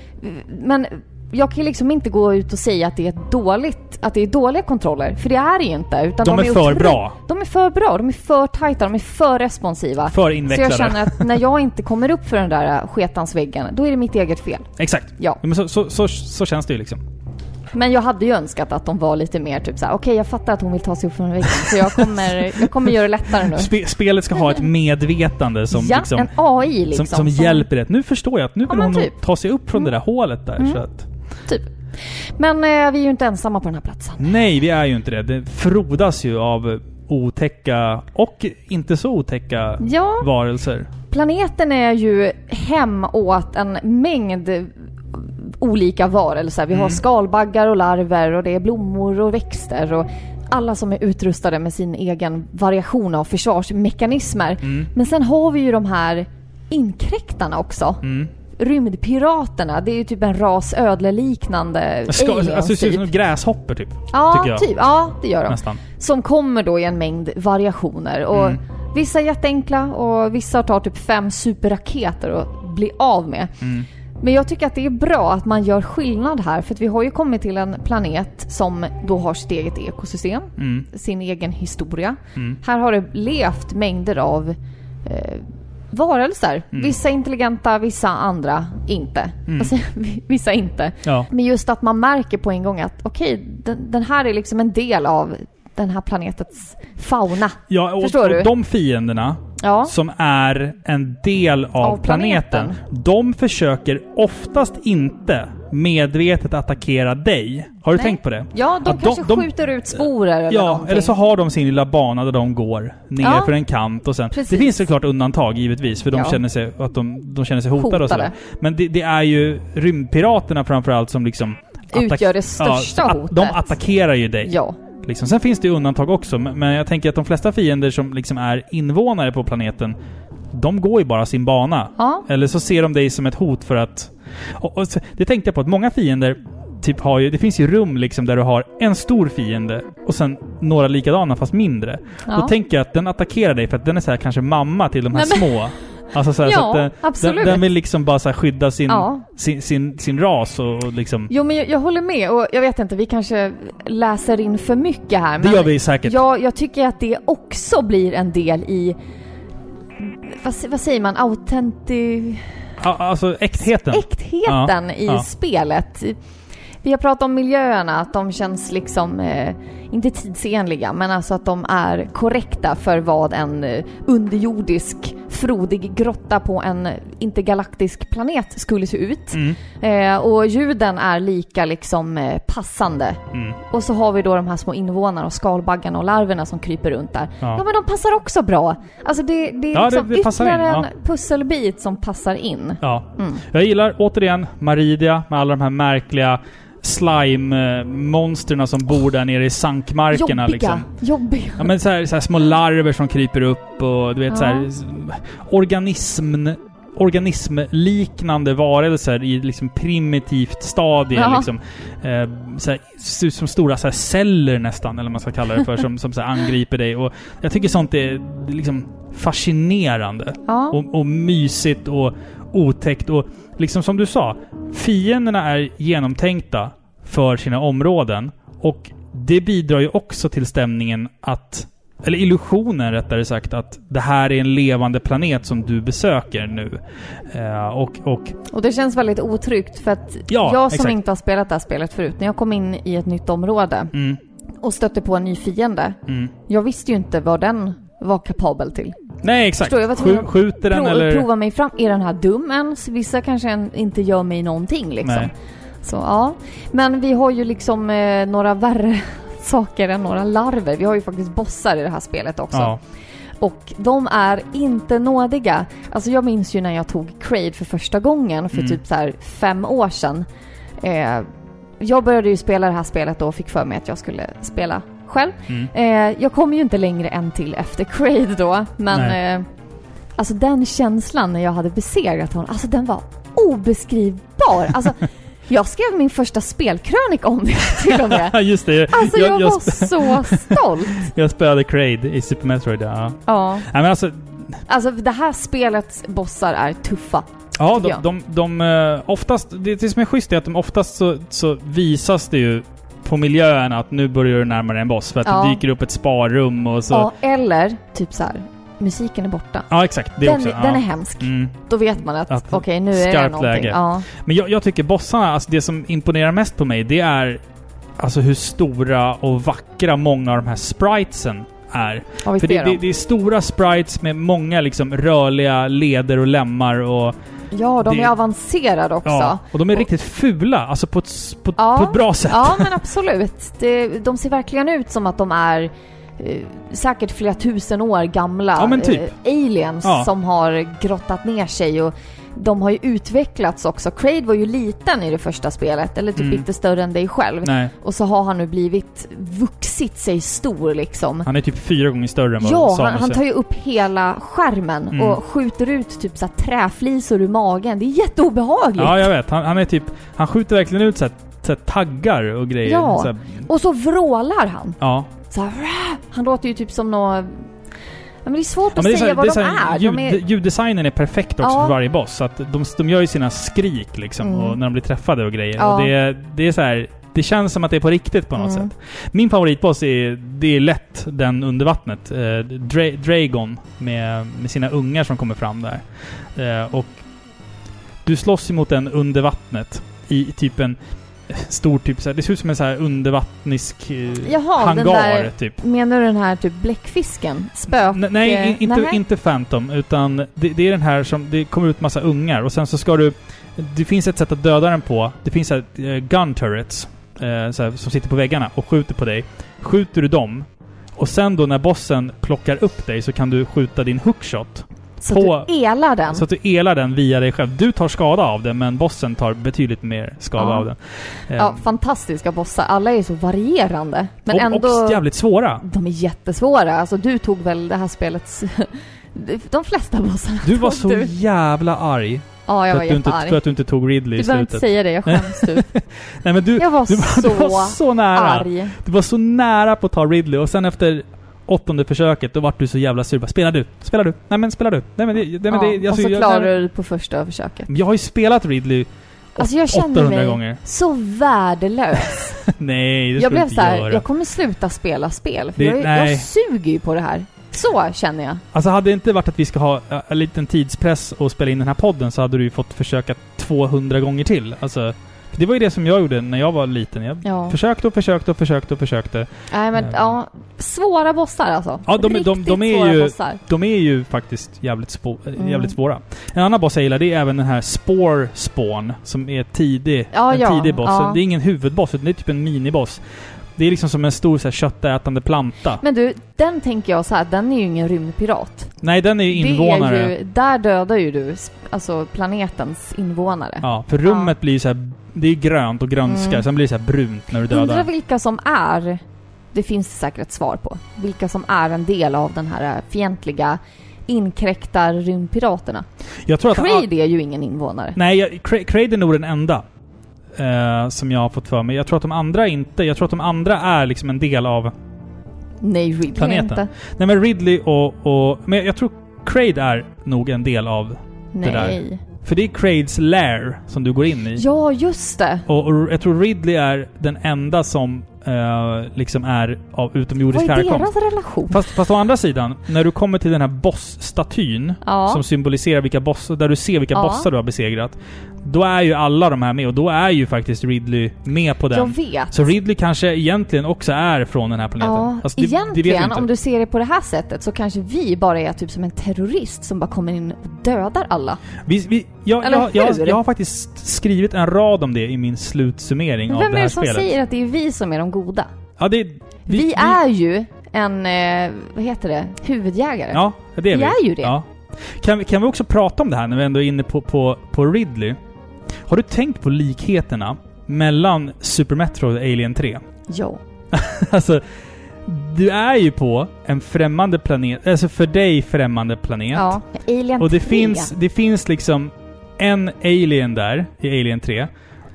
Men jag kan liksom inte gå ut och säga att det är dåligt, att det är dåliga kontroller. För det är det ju inte. Utan De är för otro- bra. De är för bra, de är för tajta, de är för responsiva. För Så invecklade. jag känner att när jag inte kommer upp för den där sketansväggen, då är det mitt eget fel. Exakt. Ja. Men så, så, så, så känns det ju liksom. Men jag hade ju önskat att de var lite mer typ såhär, okej jag fattar att hon vill ta sig upp från väggen, så jag kommer, jag kommer göra det lättare nu. Spe, spelet ska ha ett medvetande som, ja, liksom, en AI liksom. som, som hjälper det. Nu förstår jag att nu Ja, vill men hon typ. ta sig upp från det där hålet där. Mm. Så att, Typ. Men eh, vi är ju inte ensamma på den här platsen. nej, vi är ju inte det. Det frodas ju av otäcka och inte så otäcka Ja, varelser. planeten är ju hem åt en mängd olika varelser. Vi har Mm. skalbaggar och larver och det är blommor och växter och alla som är utrustade med sin egen variation av försvarsmekanismer. Mm. Men sen har vi ju de här inkräktarna också. Mm. Rymdpiraterna, det är ju typ en ras ödleliknande Ska, aliens alltså, det ser ut som typ. gräshopper typ. Ja, tycker jag. typ. Ja, det gör de. Nästan. Som kommer då i en mängd variationer. Och Mm. Vissa är jätteenkla och vissa tar typ fem superraketer att bli av med. Mm. Men jag tycker att det är bra att man gör skillnad här för att vi har ju kommit till en planet som då har sitt eget ekosystem, Mm. sin egen historia. Mm. Här har det levt mängder av eh, varelser. Mm. Vissa intelligenta, vissa andra inte. Mm. Alltså, vissa inte. Ja. Men just att man märker på en gång att okej, den, den här är liksom en del av den här planetens fauna. Ja, och, Förstår och du? de fienderna Ja. som är en del av, Av planeten. planeten. De försöker oftast inte medvetet attackera dig. Har du Nej. tänkt på det? Ja, de Att kanske de- skjuter ut sporer eller Ja, någonting. eller så har de sin lilla bana där de går ner Ja. för en kant och sen... Precis. Det finns såklart undantag givetvis, för de Ja. känner sig, att de, de känner sig hotade, och sådär. Hotade. Men det, det är ju rymdpiraterna framförallt som liksom... Utgör det största att- hotet. De attackerar ju dig. Ja. Liksom. Sen finns det ju undantag också, men jag tänker att de flesta fiender som liksom är invånare på planeten, de går ju bara sin bana. Ja. Eller så ser de dig som ett hot för att... Och, och, det tänkte jag på, att många fiender typ har ju... Det finns ju rum liksom där du har en stor fiende och sen några likadana fast mindre. Ja. Då tänker jag att den attackerar dig för att den är så här kanske mamma till de här Nej, små. Alltså så, här, så Ja, att den, absolut. Den, den vill liksom bara så här skydda sin, Ja. sin, sin, sin ras och, och liksom... Jo, men jag, jag håller med och jag vet inte, vi kanske läser in för mycket här. Det men gör vi säkert. Jag, jag tycker att det också blir en del i... Vad, vad säger man? Autenti... Ja, Alltså äktheten. Äktheten Ja, i ja. spelet. Vi har pratat om miljöerna, att de känns liksom, eh, inte tidsenliga, men alltså att de är korrekta för vad en eh, underjordisk, frodig grotta på en intergalaktisk planet skulle se ut. Mm, Eh, och ljuden är lika liksom eh, passande. mm. Och så har vi då de här små invånarna och skalbaggarna och larverna som kryper runt där. Ja, Ja. men de passar också bra. Alltså det, det är Ja, det- liksom det passar ytterligare in, en pusselbit som passar in. Ja. Mm. Jag gillar återigen Maridia med alla de här märkliga slime-monsterna som bor där nere i sankmarkerna Jobbiga, liksom. jobbiga. Ja men så här, så här små larver som kryper upp och du vet Ja. så här organism organismliknande varelser i liksom primitivt stadie. Ja. Liksom, eh, så här, ser ut som stora så här, celler nästan, eller vad man ska kalla det för, som, som så här, angriper dig. Och jag tycker sånt är liksom fascinerande. Ja. Och, och mysigt och otäckt och liksom som du sa, fienderna är genomtänkta för sina områden och det bidrar ju också till stämningen att eller illusionen rättare sagt, att det här är en levande planet som du besöker nu. Eh, och, och Och det känns väldigt otryggt för att Ja, jag som exakt. inte har spelat det här spelet förut, när jag kom in i ett nytt område mm, och stötte på en ny fiende, mm. jag visste ju inte vad den var kapabel till. Nej, exakt. Förstår jag vad jag Skj- skjuter den Pro- eller... Prova mig fram. Är den här dum ens? Vissa kanske inte gör mig någonting liksom. Nej. Så ja. Men vi har ju liksom eh, några värre saker än några larver. Vi har ju faktiskt bossar i det här spelet också. Ja. Och de är inte nådiga. Alltså jag minns ju när jag tog Crade för första gången för Mm. typ så här fem år sedan. Eh, jag började ju spela det här spelet då och fick för mig att jag skulle spela själv. Mm. Eh, jag kom ju inte längre än till efter Crade då, men eh, alltså den känslan när jag hade besegrat honom, alltså den var obeskrivbar. Alltså, jag skrev min första spelkrönika om det till och med. Just det. Alltså jag, jag, var så stolt. jag spelade Crade i Super Metroid, ja. Ja, Nej, men alltså, alltså det här spelets bossar är tuffa. Ja, de, de, de, eh, oftast, det, det som är schysst är att de oftast så, så visas det ju på miljöerna att nu börjar du närma dig en boss. För att Ja. det dyker upp ett sparrum och så... Ja, eller typ så här, musiken är borta. Ja, exakt. Det den, också. den ja. är hemsk. Mm. Då vet man att, Att- okej nu är det någonting. läge. Ja. Men jag, jag tycker bossarna, alltså det som imponerar mest på mig, det är alltså hur stora och vackra många av de här spritesen är. Ja, För det, är det, de. det är stora sprites med många liksom rörliga leder och lemmar och... Ja, de det- är avancerade också. Ja, och de är Och- riktigt fula, alltså på ett, på, Ja. på ett bra sätt. Ja, men absolut. Det, de ser verkligen ut som att de är eh, säkert flera tusen år gamla Ja, typ. eh, aliens Ja. som har grottat ner sig och de har ju utvecklats också. Crade var ju liten i det första spelet, eller typ Mm. inte större än dig själv. Nej, Och så har han nu blivit vuxit sig stor liksom. han är typ fyra gånger större än vad Ja, han, han tar ju upp hela skärmen Mm. och skjuter ut typ så här träflisor ur magen. Det är jätteobehagligt. Ja, jag vet. Han, han är typ... Han skjuter verkligen ut så här, så här taggar och grejer. Ja. Så Och så vrålar han. ja. Så här, "Rah!" han låter ju typ som nå Ja, men det är svårt ja att är så säga det vad de så är. ljud, De är Ljuddesignen är perfekt också Ja. för varje boss. Så att de, de gör ju sina skrik liksom, Mm. och när de blir träffade och grejer. Ja. Och det, är- det är så här... Det känns som att det är på riktigt på något Mm. sätt. Min favoritboss är, det är lätt den under vattnet. Eh, Dra Dragon med, med sina ungar som kommer fram där. Eh, och du slåss emot den under vattnet i typ en stor typ så här, Det ser ut som en så här undervattnisk eh, Jaha, den hangar där- typ. Menar du den här typ bläckfisken? Spök... N- nej, eh, inte, nej. inte Phantom. Utan det, det är den här som... Det kommer ut massa ungar och sen så ska du... Det finns ett sätt att döda den på. Det finns så här, eh, gun turrets. Eh, här, som sitter på väggarna och skjuter på dig. Skjuter du dem och sen då när bossen plockar upp dig så kan du skjuta din hookshot. Så på- att du elar den? Så att du elar den via dig själv. Du tar skada av den men bossen tar betydligt mer skada Ja. av den. Ja, fantastiska bossar. Alla är så varierande. Men och, ändå... och jävligt svåra. De är jättesvåra. Alltså du tog väl det här spelets... De flesta bossarna Du var så du. jävla arg. Ja, jag var du jättearg. för att du inte tog Ridley Du i behöver inte slutet. säga det, jag skäms du. Nej men du, Jag var du, var, du var så så nära. arg. Du var så nära på att ta Ridley och sen efter åttonde försöket då vart du så jävla sur. Bara, Spelar du? Spelar du? Nej men spelar du? Nej men det... Nej, men Ja, det alltså, och så jag, du det på första försöket. jag har ju spelat Ridley Alltså jag kände 800 mig gånger. så värdelös. Nej, det jag blev så här, göra. jag kommer sluta spela spel. För Det- jag, nej. jag suger ju på det här. Så känner jag. Alltså hade det inte varit att vi ska ha en liten tidspress och spela in den här podden så hade du ju fått försöka 200 gånger till. Alltså, det var ju det som jag gjorde när jag var liten. Jag Ja. försökte och försökte och försökte och försökte. Nej men Eh. ja, svåra bossar alltså. Ja, de- de- Riktigt de är svåra ju- bossar. De är ju faktiskt jävligt, spå, äh, Mm. jävligt svåra. En annan boss jag gillar det är även den här Spore Spawn som är tidig. Ja, en ja, tidig boss. ja. Det är ingen huvudboss utan det är typ en miniboss. Det är liksom som en stor så här, köttätande planta. Men du, den tänker jag så här, den är ju ingen rymdpirat. Nej, den är ju invånare. Är ju, där dödar ju du alltså planetens invånare. Ja, för rummet blir ju så här, Det är grönt och grönskar, Mm. sen blir det så brunt när du dödar. Undrar vilka som är, det finns det säkert ett svar på, vilka som är en del av den här fientliga inkräktar rymdpiraterna. Jag tror att... Creed är ju ingen invånare. Nej, Craid är nog den enda. eh, som jag har fått för mig. Jag tror att de andra inte... Jag tror att de andra är liksom en del av... Nej, Ridley Planeten. inte. Nej men Ridley och... och men jag tror Craid är nog en del av... där. Nej. För det är Craids lair som du går in i. Ja, just det. Och, och jag tror Ridley är den enda som eh, liksom är av Vad utomjordisk är härkomst. deras relation? Fast, fast å andra sidan, när du kommer till den här bossstatyn Ja. som symboliserar vilka bossar, där du ser vilka Ja. bossar du har besegrat. Då är ju alla de här med och då är ju faktiskt Ridley med på Jag den. vet. Så Ridley kanske egentligen också är från den här planeten. Ja, Alltså, det, det vi egentligen inte. om du ser det på det här sättet så kanske vi bara är typ som en terrorist som bara kommer in och dödar alla. Vi, vi, jag, Eller jag, jag, jag har faktiskt skrivit en rad om det i min slutsummering Men av vem det är här det som spelet. säger att det är vi som är de goda? Ja, det, Vi, är ju en, eh, vad heter det, huvudjägare. Ja, det är Vi vi. är ju det. Ja. Kan, vi- kan vi också prata om det här när vi ändå är inne på, på, på Ridley? Har du tänkt på likheterna mellan Super Metroid och Alien 3? Ja. alltså, du är ju på en främmande planet, alltså för dig främmande planet. Ja, Alien och det 3. finns, det finns liksom en alien där i Alien 3.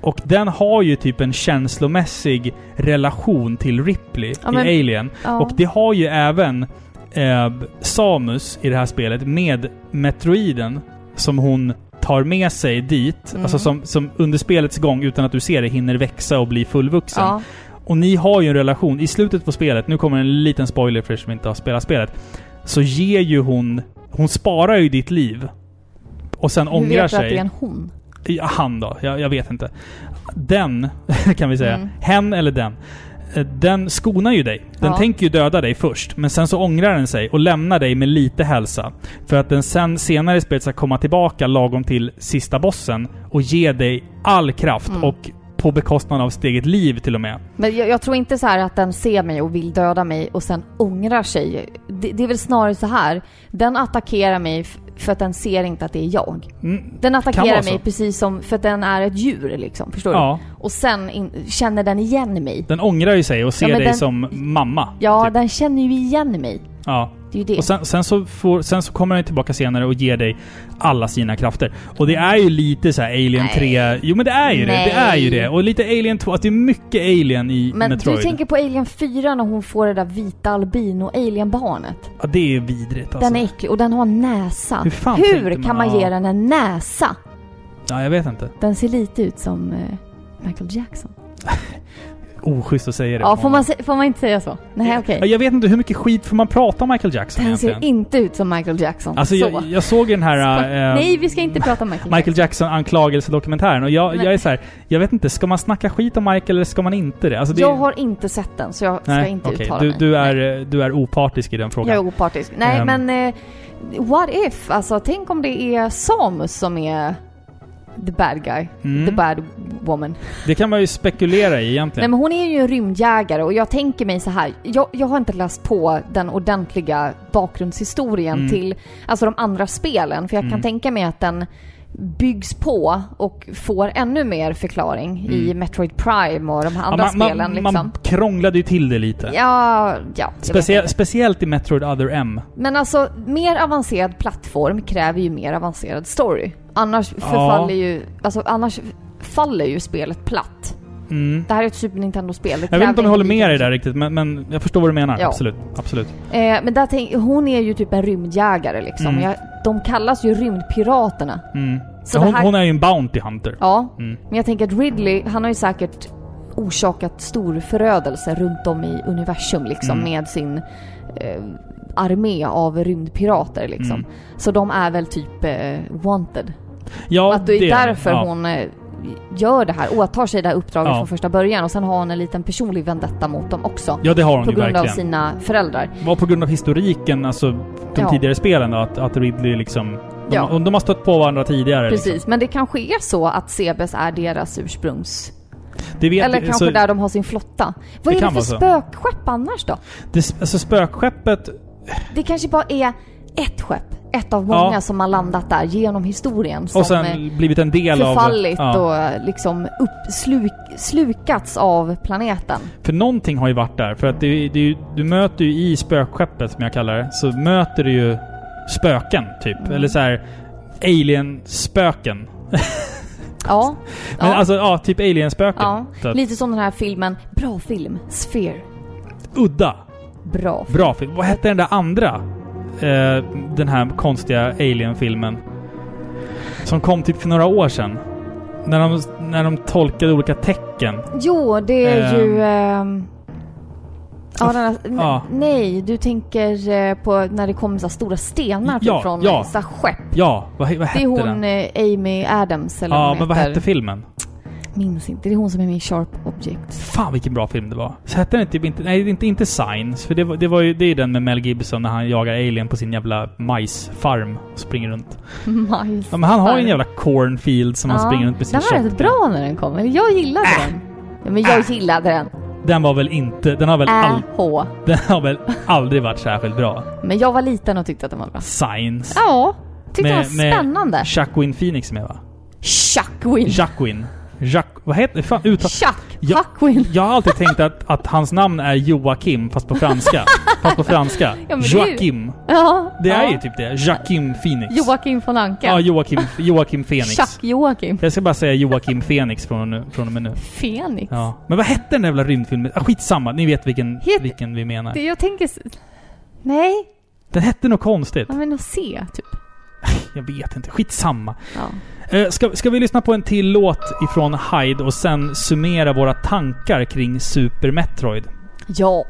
Och den har ju typ en känslomässig relation till Ripley Ja, i men- Alien. Ja. Och det har ju även eh, Samus i det här spelet med Metroiden som hon tar med sig dit. Mm. Alltså som, som under spelets gång, utan att du ser det, hinner växa och bli fullvuxen. Ja. Och ni har ju en relation. I slutet på spelet, nu kommer en liten spoiler för er som inte har spelat spelet. Så ger ju hon... Hon sparar ju ditt liv. Och sen Hur ångrar vet du att sig. det är en hon? Ja, han då. Jag, jag vet inte. Den, kan vi säga. Mm. Hen eller den. Eh, Den skonar ju dig. Den Ja. tänker ju döda dig först, men sen så ångrar den sig och lämnar dig med lite hälsa. För att den sen senare i spelet ska komma tillbaka lagom till sista bossen och ge dig all kraft Mm. och på bekostnad av sitt eget liv till och med. Men jag, jag tror inte så här att den ser mig och vill döda mig och sen ångrar sig. Det, det är väl snarare så här. Den attackerar mig för att den ser inte att det är jag. Mm. Den attackerar mig precis som för att den är ett djur liksom. Förstår du? Ja, Och sen in, känner den igen mig. den ångrar ju sig och ser Ja, dig den- som mamma. Ja, typ. den känner ju igen mig. Ja. Det är ju det. Och sen, sen, så får, sen så kommer den tillbaka senare och ger dig alla sina krafter. Och det är ju lite så här Alien Nej. 3... Jo men det är ju det. Det är ju Nej. det. Och lite Alien 2. Att det är mycket Alien i Men Metroid. du tänker på Alien 4 när hon får det där vita albino-alien-barnet. Ja, det är vidrigt alltså. Den är äcklig och den har näsa. Hur fan Hur man? kan man ge den en näsa? Ja, jag vet inte. Den ser lite ut som eh, Michael Jackson. oschysst att säga det. Ja, får man, se- får man inte säga så? Nej, okej. Ja, Jag vet inte, hur mycket skit får man prata om Michael Jackson ser egentligen? inte ut som Michael Jackson. Alltså så. jag, jag såg den här... eh, Nej, vi ska inte prata om Michael, Michael Jackson-anklagelsedokumentären och jag, jag är så här, jag vet inte, ska man snacka skit om Michael eller ska man inte det? Alltså det Jag har inte sett den, så jag ska nej, inte okej. uttala du, mig. du, Nej. är, du är opartisk i den frågan. Jag är opartisk. Nej, Ehm. men eh, what if? Alltså, tänk om det är Samus som är the bad guy. Mm. The bad woman. Det kan man ju spekulera i Nej, egentligen. men hon är ju en rymdjägare och jag tänker mig så här. Jag, jag har inte läst på den ordentliga bakgrundshistorien Mm. till alltså de andra spelen. För jag Mm. kan tänka mig att den byggs på och får ännu mer förklaring i Mm. Metroid Prime och de här Ja, andra man, spelen man, liksom. man krånglade ju till det lite. Ja, ja. Specie- speciellt i Metroid Other M. Men alltså, mer avancerad plattform kräver ju mer avancerad story. Annars förfaller ju, alltså annars faller ju spelet platt. Mm. Det här är ett Super Nintendo-spel. Jag vet inte om jag håller med dig där riktigt, men, men jag förstår vad du menar. Ja. Absolut. Absolut. Eh, men där tänk, hon är ju typ en rymdjägare liksom. Mm. Jag, de kallas ju rymdpiraterna. Mm. Så Ja, hon, här- hon är ju en Bounty Hunter. Ja, Mm. men jag tänker att Ridley, han har ju säkert orsakat stor förödelse runt om i universum liksom Mm. med sin eh, armé av rymdpirater liksom. Mm. Så de är väl typ eh, wanted. Ja, att det är därför ja. hon eh, gör det här, åtar sig det här uppdraget Ja. från första början och sen har hon en liten personlig vendetta mot dem också. Ja, det har hon på ju grund av verkligen. sina föräldrar. Var på grund av historiken, alltså de Ja. tidigare spelen då, att, att Ridley liksom... De, Ja. de har stött på varandra tidigare. Precis, Liksom. men det kanske är så att Sebes är deras ursprungs... Det vet, Eller kanske så, där de har sin flotta. Vad Det är det för spökskepp annars då? det, alltså spökskeppet... Det kanske bara är ett skepp, ett av många Ja. som har landat där genom historien. Som Och sen blivit en del av... förfallit ja. och liksom upp, sluk, slukats av planeten. För någonting har ju varit där. För att det, det, du möter ju i spökskeppet, som jag kallar det, så möter du ju spöken, typ. Mm. Eller så här alien-spöken. Ja. Men ja. alltså, ja, typ alien-spöken. ja. Att, Lite som den här filmen, bra film, Sphere. udda. Bra film. Bra film. Vad hette den där andra? Eh, den här konstiga alien-filmen. Som kom typ för några år sedan. När de, när de tolkade olika tecken. Jo, det är Ehm. ju... ehm, Ja, den här, Ja. Nej, du tänker eh, på när det kommer så stora stenar typ Ja, från ja. skepp. Ja, vad, vad Det hette är hon den? eh, Amy Adams eller Ja, vad men vad heter. hette filmen? Minns inte. Det är hon som är med i Sharp Objects. Fan vilken bra film det var. Så hette den typ inte... Nej, inte, inte Signs. För det var, det var ju... Det är den med Mel Gibson när han jagar alien på sin jävla majsfarm och springer runt. Majs. Ja, men han har ju en jävla cornfield som han springer runt med sin Den var rätt bra när den kom. Eller jag gillade Äh. den. Ja, men jag gillade den. Den var väl inte... Den har väl, Äh, all, den har väl aldrig varit särskilt bra. Men jag var liten och tyckte att den var bra. Signs. Ja, tyckte Med- den var spännande. Jacqueline Phoenix med va? Chuckwin. Jacqueline. Jack... Vad heter... Fan, uttal... Chuck. Ja. Huckwin. Jag har alltid tänkt att, att hans namn är Joakim, fast på franska. fast på franska. Ja, men det är ju- Joakim. Ja. Det är ja. ju typ det. Joakim Phoenix. Joakim von Anka. Ja, Joakim, Joakim Phoenix. Chuck Joakim. Jag ska bara säga Joakim Phoenix från, nu- från och med nu. Fenix. Ja. Men vad hette den där jävla rymdfilmen? Ah, skitsamma, ni vet vilken, Het- vilken vi menar. Det jag tänker... s- Nej, Den hette något konstigt. ja, men att se typ. Jag vet inte. Skitsamma. Ja. Eh, ska, ska vi lyssna på en till låt ifrån Hyde och sen summera våra tankar kring Super Metroid? Ja.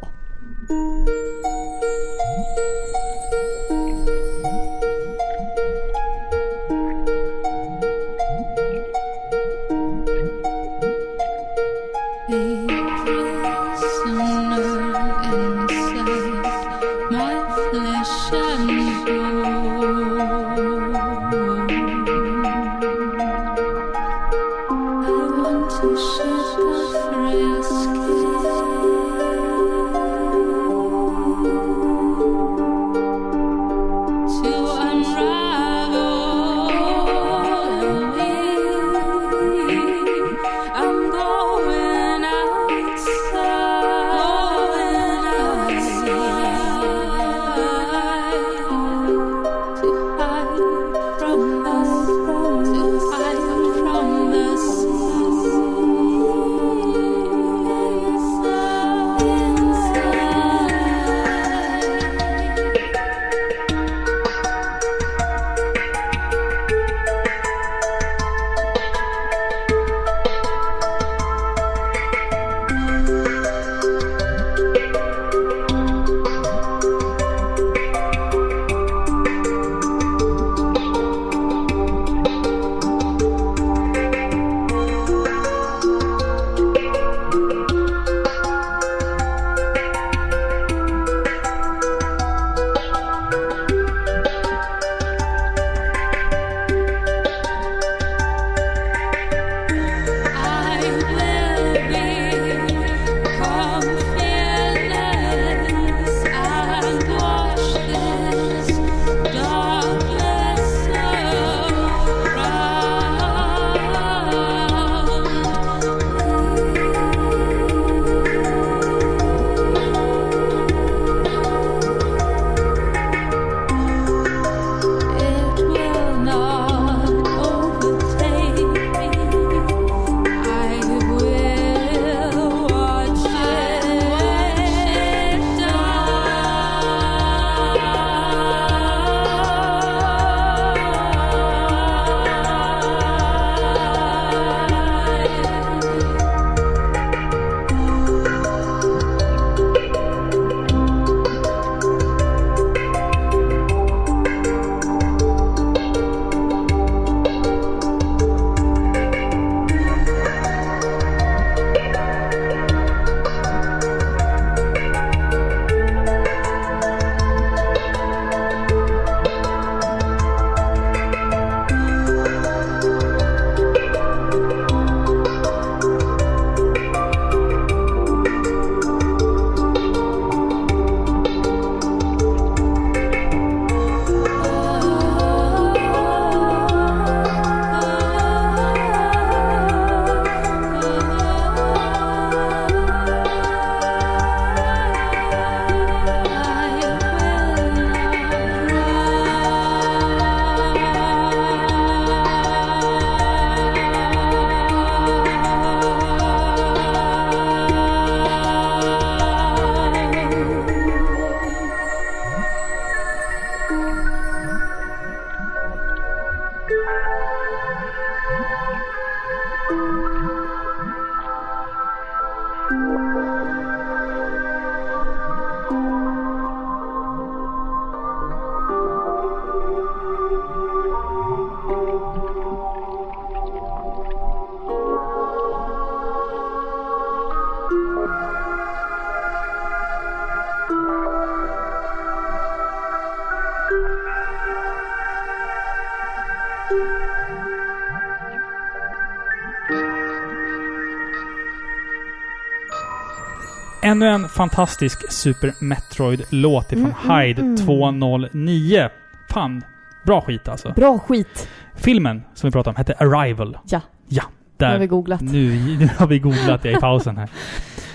Ännu en fantastisk Super Metroid-låt ifrån Mm, Hyde mm, 209. Fan, bra skit alltså. Bra skit. Filmen som vi pratade om hette Arrival. Ja. Ja, Det har där. vi googlat. Nu, nu har vi googlat det i pausen här.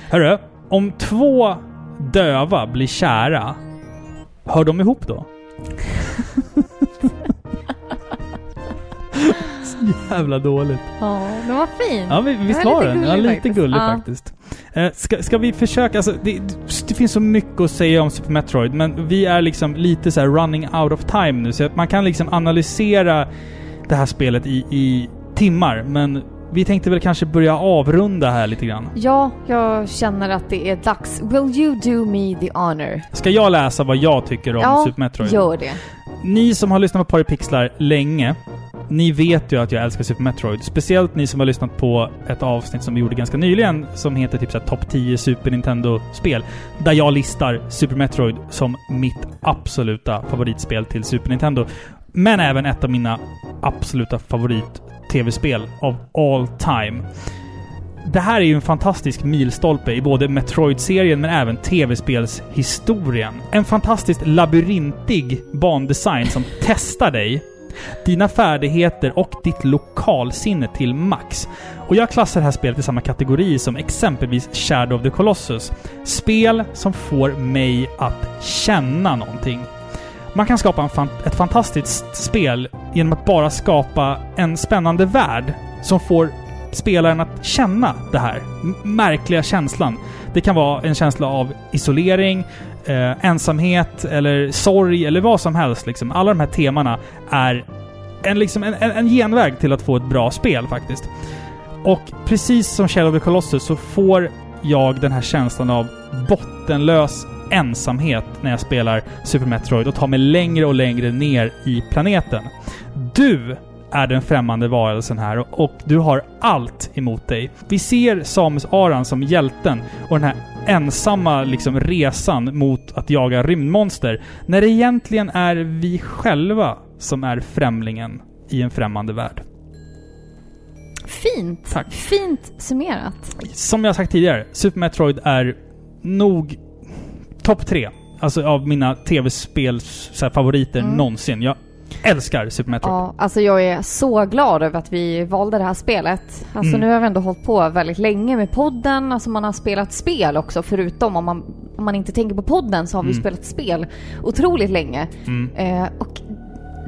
Hörru, om två döva blir kära, hör de ihop då? jävla dåligt. Ja, den var fin. Ja, vi- visst var lite den? Ja, lite faktiskt. gullig Ja. faktiskt. Eh, ska, ska vi försöka, alltså det, det finns så mycket att säga om Super Metroid, men vi är liksom lite så här running out of time nu, så att man kan liksom analysera det här spelet i, i timmar, men vi tänkte väl kanske börja avrunda här lite grann. Ja, jag känner att det är dags. Will you do me the honor? Ska jag läsa vad jag tycker om Ja, Super Metroid? Gör det. Ni som har lyssnat på Paripixlar länge, ni vet ju att jag älskar Super Metroid. Speciellt ni som har lyssnat på ett avsnitt som vi gjorde ganska nyligen som heter typ såhär Topp 10 Super Nintendo-spel. Där jag listar Super Metroid som mitt absoluta favoritspel till Super Nintendo. Men även ett av mina absoluta favorit-tv-spel of all time. Det här är ju en fantastisk milstolpe i både Metroid-serien men även tv-spelshistorien. En fantastiskt labyrintig bandesign som testar dig, dina färdigheter och ditt lokalsinne till max. Och jag klassar det här spelet i samma kategori som exempelvis Shadow of the Colossus. Spel som får mig att känna någonting. Man kan skapa en fan ett fantastiskt spel genom att bara skapa en spännande värld som får spelaren att känna det här märkliga känslan. Det kan vara en känsla av isolering, eh, ensamhet eller sorg eller vad som helst. Liksom. Alla de här temana är en, liksom en, en, en genväg till att få ett bra spel faktiskt. Och precis som Shadow of the Colossus så får jag den här känslan av bottenlös ensamhet när jag spelar Super Metroid och tar mig längre och längre ner i planeten. Du är den främmande varelsen här och, och du har allt emot dig. Vi ser Samus Aran som hjälten och den här ensamma liksom resan mot att jaga rymdmonster. När det egentligen är vi själva som är främlingen i en främmande värld. Fint. Tack. Fint summerat. Som jag sagt tidigare, Super Metroid är nog topp tre. Alltså av mina tv-spels så här, favoriter Mm. någonsin. Jag älskar Super Metroid. Ja, alltså jag är så glad över att vi valde det här spelet. Alltså Mm. nu har vi ändå hållit på väldigt länge med podden. Alltså man har spelat spel också förutom om man, om man inte tänker på podden så har vi Mm. spelat spel otroligt länge. Mm. Eh, och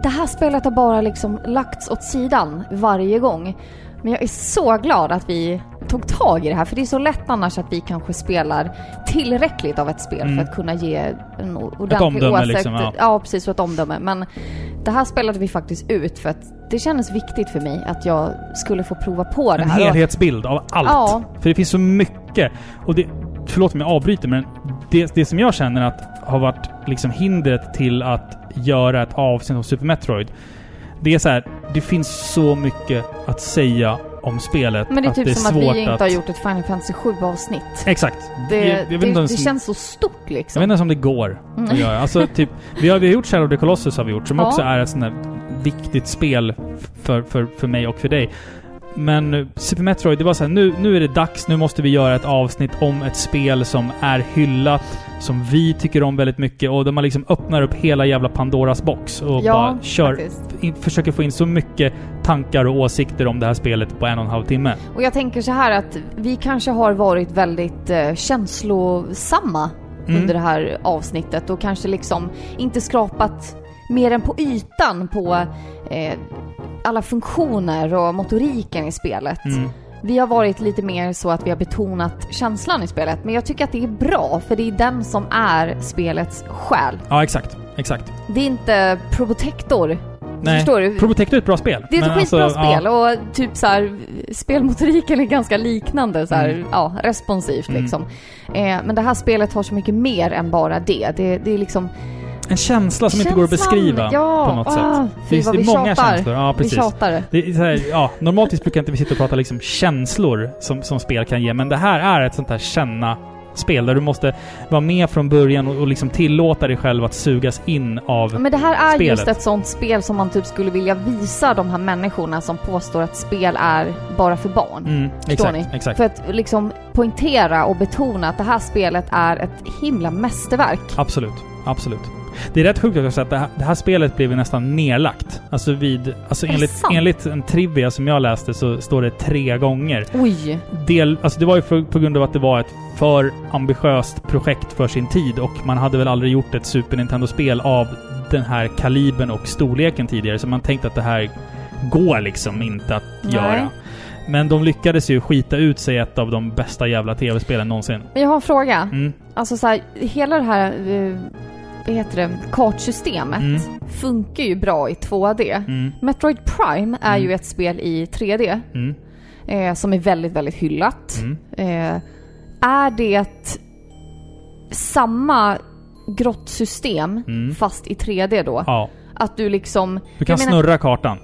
det här spelet har bara liksom lagts åt sidan varje gång. Men jag är så glad att vi tog tag i det här för det är så lätt annars att vi kanske spelar tillräckligt av ett spel Mm. för att kunna ge en ordentlig omdöme åsikt. liksom, ja. ja, precis. Och ett omdöme. Men det här spelade vi faktiskt ut för att det kändes viktigt för mig att jag skulle få prova på det En här. Och- helhetsbild av allt. Ja. För det finns så mycket. Och det, förlåt om jag avbryter, men det, det som jag känner att har varit liksom hindret till att göra ett avsnitt om Super Metroid. Det är så här, det finns så mycket att säga om spelet. Men det är typ det är som att vi inte att... har gjort ett Final Fantasy 7 avsnitt. Exakt. Det, jag, jag det, det, ens om- känns så stort Jag liksom. vet inte ens om det går Mm. att göra. Alltså typ, vi har, vi har gjort Shadow of the Colossus har vi gjort, som Ja. också är ett sånt där viktigt spel för, för, för mig och för dig. Men eh, Super Metroid, det var så här, nu, nu är det dags, nu måste vi göra ett avsnitt om ett spel som är hyllat, som vi tycker om väldigt mycket och där man liksom öppnar upp hela jävla Pandoras box och Ja, bara kör, in, försöker få in så mycket tankar och åsikter om det här spelet på en och en halv timme. Och jag tänker så här att vi kanske har varit väldigt eh, känslosamma Mm. under det här avsnittet och kanske liksom inte skrapat mer än på ytan på eh, alla funktioner och motoriken i spelet. Mm. Vi har varit lite mer så att vi har betonat känslan i spelet, men jag tycker att det är bra för det är den som är spelets själ. Ja, exakt. Exakt. Det är inte Probotector. Nej, Förstår du? Probotector är ett bra spel. Det är ett skitbra alltså, ja. spel och typ så här, spelmotoriken är ganska liknande så här, Mm. ja, responsivt Mm. liksom. Eh, men det här spelet har så mycket mer än bara det. Det, det är liksom... En känsla som inte går att känslan, beskriva ja, på något ah, sätt. Fy Det det vi är många tjatar. känslor. Ja, Vi precis. tjatar. Det är så här, ja, normaltvis brukar inte vi sitta och prata liksom känslor som, som spel kan ge, men det här är ett sånt här känna spel där du måste vara med från början och, och liksom tillåta dig själv att sugas in av... Men det här är spelet. just ett sånt spel som man typ skulle vilja visa de här människorna som påstår att spel är bara för barn. Mm, Förstår exakt, ni? exakt. För att liksom poängtera och betona att det här spelet är ett himla mästerverk. Absolut. Absolut. Det är rätt sjukt också att det här, det här spelet blev ju nästan nedlagt. Alltså vid... Alltså Är enligt, enligt en trivia som jag läste så står det tre gånger. Oj! Del, alltså det var ju för, på grund av att det var ett för ambitiöst projekt för sin tid och man hade väl aldrig gjort ett Super Nintendo-spel av den här kalibern och storleken tidigare. Så man tänkte att det här går liksom inte att Nej. göra. Men de lyckades ju skita ut sig ett av de bästa jävla tv-spelen någonsin. Men jag har en fråga. Mm. Alltså så här, hela det här, eh, heter det, kartsystemet Mm. funkar ju bra i 2D. Mm. Metroid Prime är Mm. ju ett spel i 3D Mm. eh, som är väldigt, väldigt hyllat. Mm. Eh, är det samma grottsystem fast i 3D då? Ja. Att du liksom... Du kan menar- snurra kartan.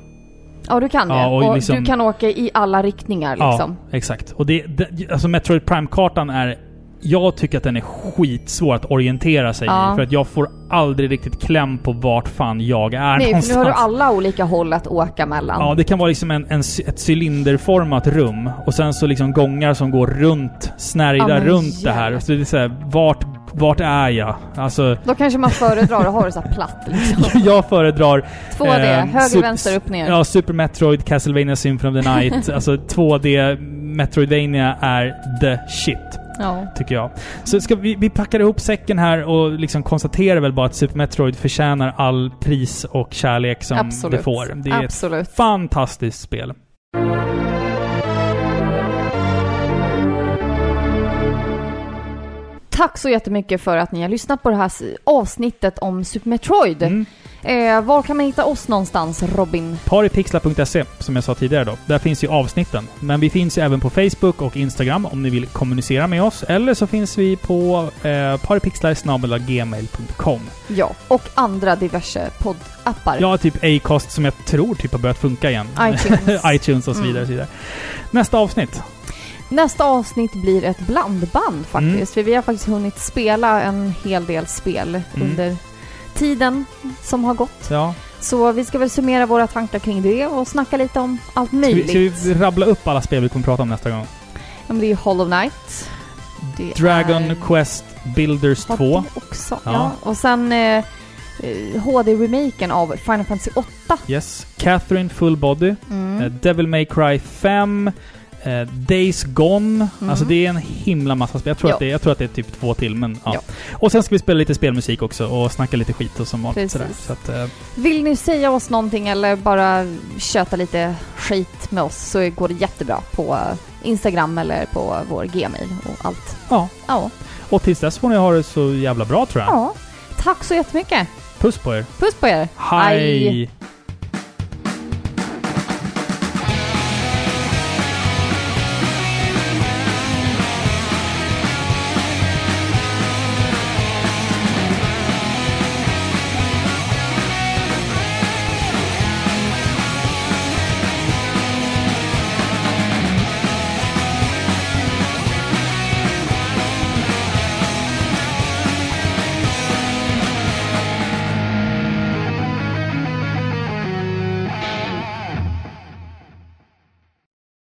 Ja, du kan det. Ja, och och liksom- du kan åka i alla riktningar liksom. Ja, exakt. Och det, det, alltså Metroid Prime-kartan är... Jag tycker att den är skitsvår att orientera sig Ja. i. För att jag får aldrig riktigt kläm på vart fan jag är Nej, någonstans. för nu har du alla olika håll att åka mellan. Ja, det kan vara liksom en, en, ett cylinderformat rum och sen så liksom gångar som går runt, snärjda Ja, runt det här. jävlar. Så det är så här, vart, vart är jag? Alltså, Då kanske man föredrar att ha det så platt liksom. jag föredrar... 2D, eh, höger, vänster, upp, ner. Ja, Super Metroid, Castlevania Symphony of the Night. alltså 2D Metroidvania är the shit. Ja. tycker jag. Så ska vi, vi packar ihop säcken här och liksom konstaterar väl bara att Super Metroid förtjänar all pris och kärlek som Absolut. det får. Det är Absolut. ett fantastiskt spel. Tack så jättemycket för att ni har lyssnat på det här avsnittet om Super Metroid. Mm. Eh, var kan man hitta oss någonstans, Robin? Paripixlar.se, som jag sa tidigare då. Där finns ju avsnitten. Men vi finns ju även på Facebook och Instagram om ni vill kommunicera med oss. Eller så finns vi på eh, paripixlar.gmail.com. Ja, och andra diverse poddappar. Ja, typ Acast som jag tror typ har börjat funka igen. iTunes. iTunes och så vidare. Mm. Så vidare. Nästa avsnitt. Nästa avsnitt blir ett blandband faktiskt. Mm. För vi har faktiskt hunnit spela en hel del spel Mm. under tiden som har gått. Ja. Så vi ska väl summera våra tankar kring det och snacka lite om allt Ska möjligt. vi, ska vi rabbla upp alla spel vi kommer prata om nästa gång? Ja, men det är Hollow Knight. Det Dragon är... Quest Builders Har 2. det också. Ja. Ja. Och sen eh, eh, HD-remaken av Final Fantasy 8. Yes. Catherine Full Body. Mm. eh, Devil May Cry 5. Eh, Days Gone. Mm. Alltså det är en himla massa spel. Jag tror, att det, jag tror att det är typ två till, men ja. Och sen ska vi spela lite spelmusik också och snacka lite skit och som vanligt. Sådär. Så att, eh, Vill ni säga oss någonting eller bara köta lite skit med oss så går det jättebra på Instagram eller på vår gmail och allt. ja. Ja. Och tills dess får ni ha det så jävla bra tror jag. ja. Tack så jättemycket. Puss på er. Puss på er. Hej. Hej.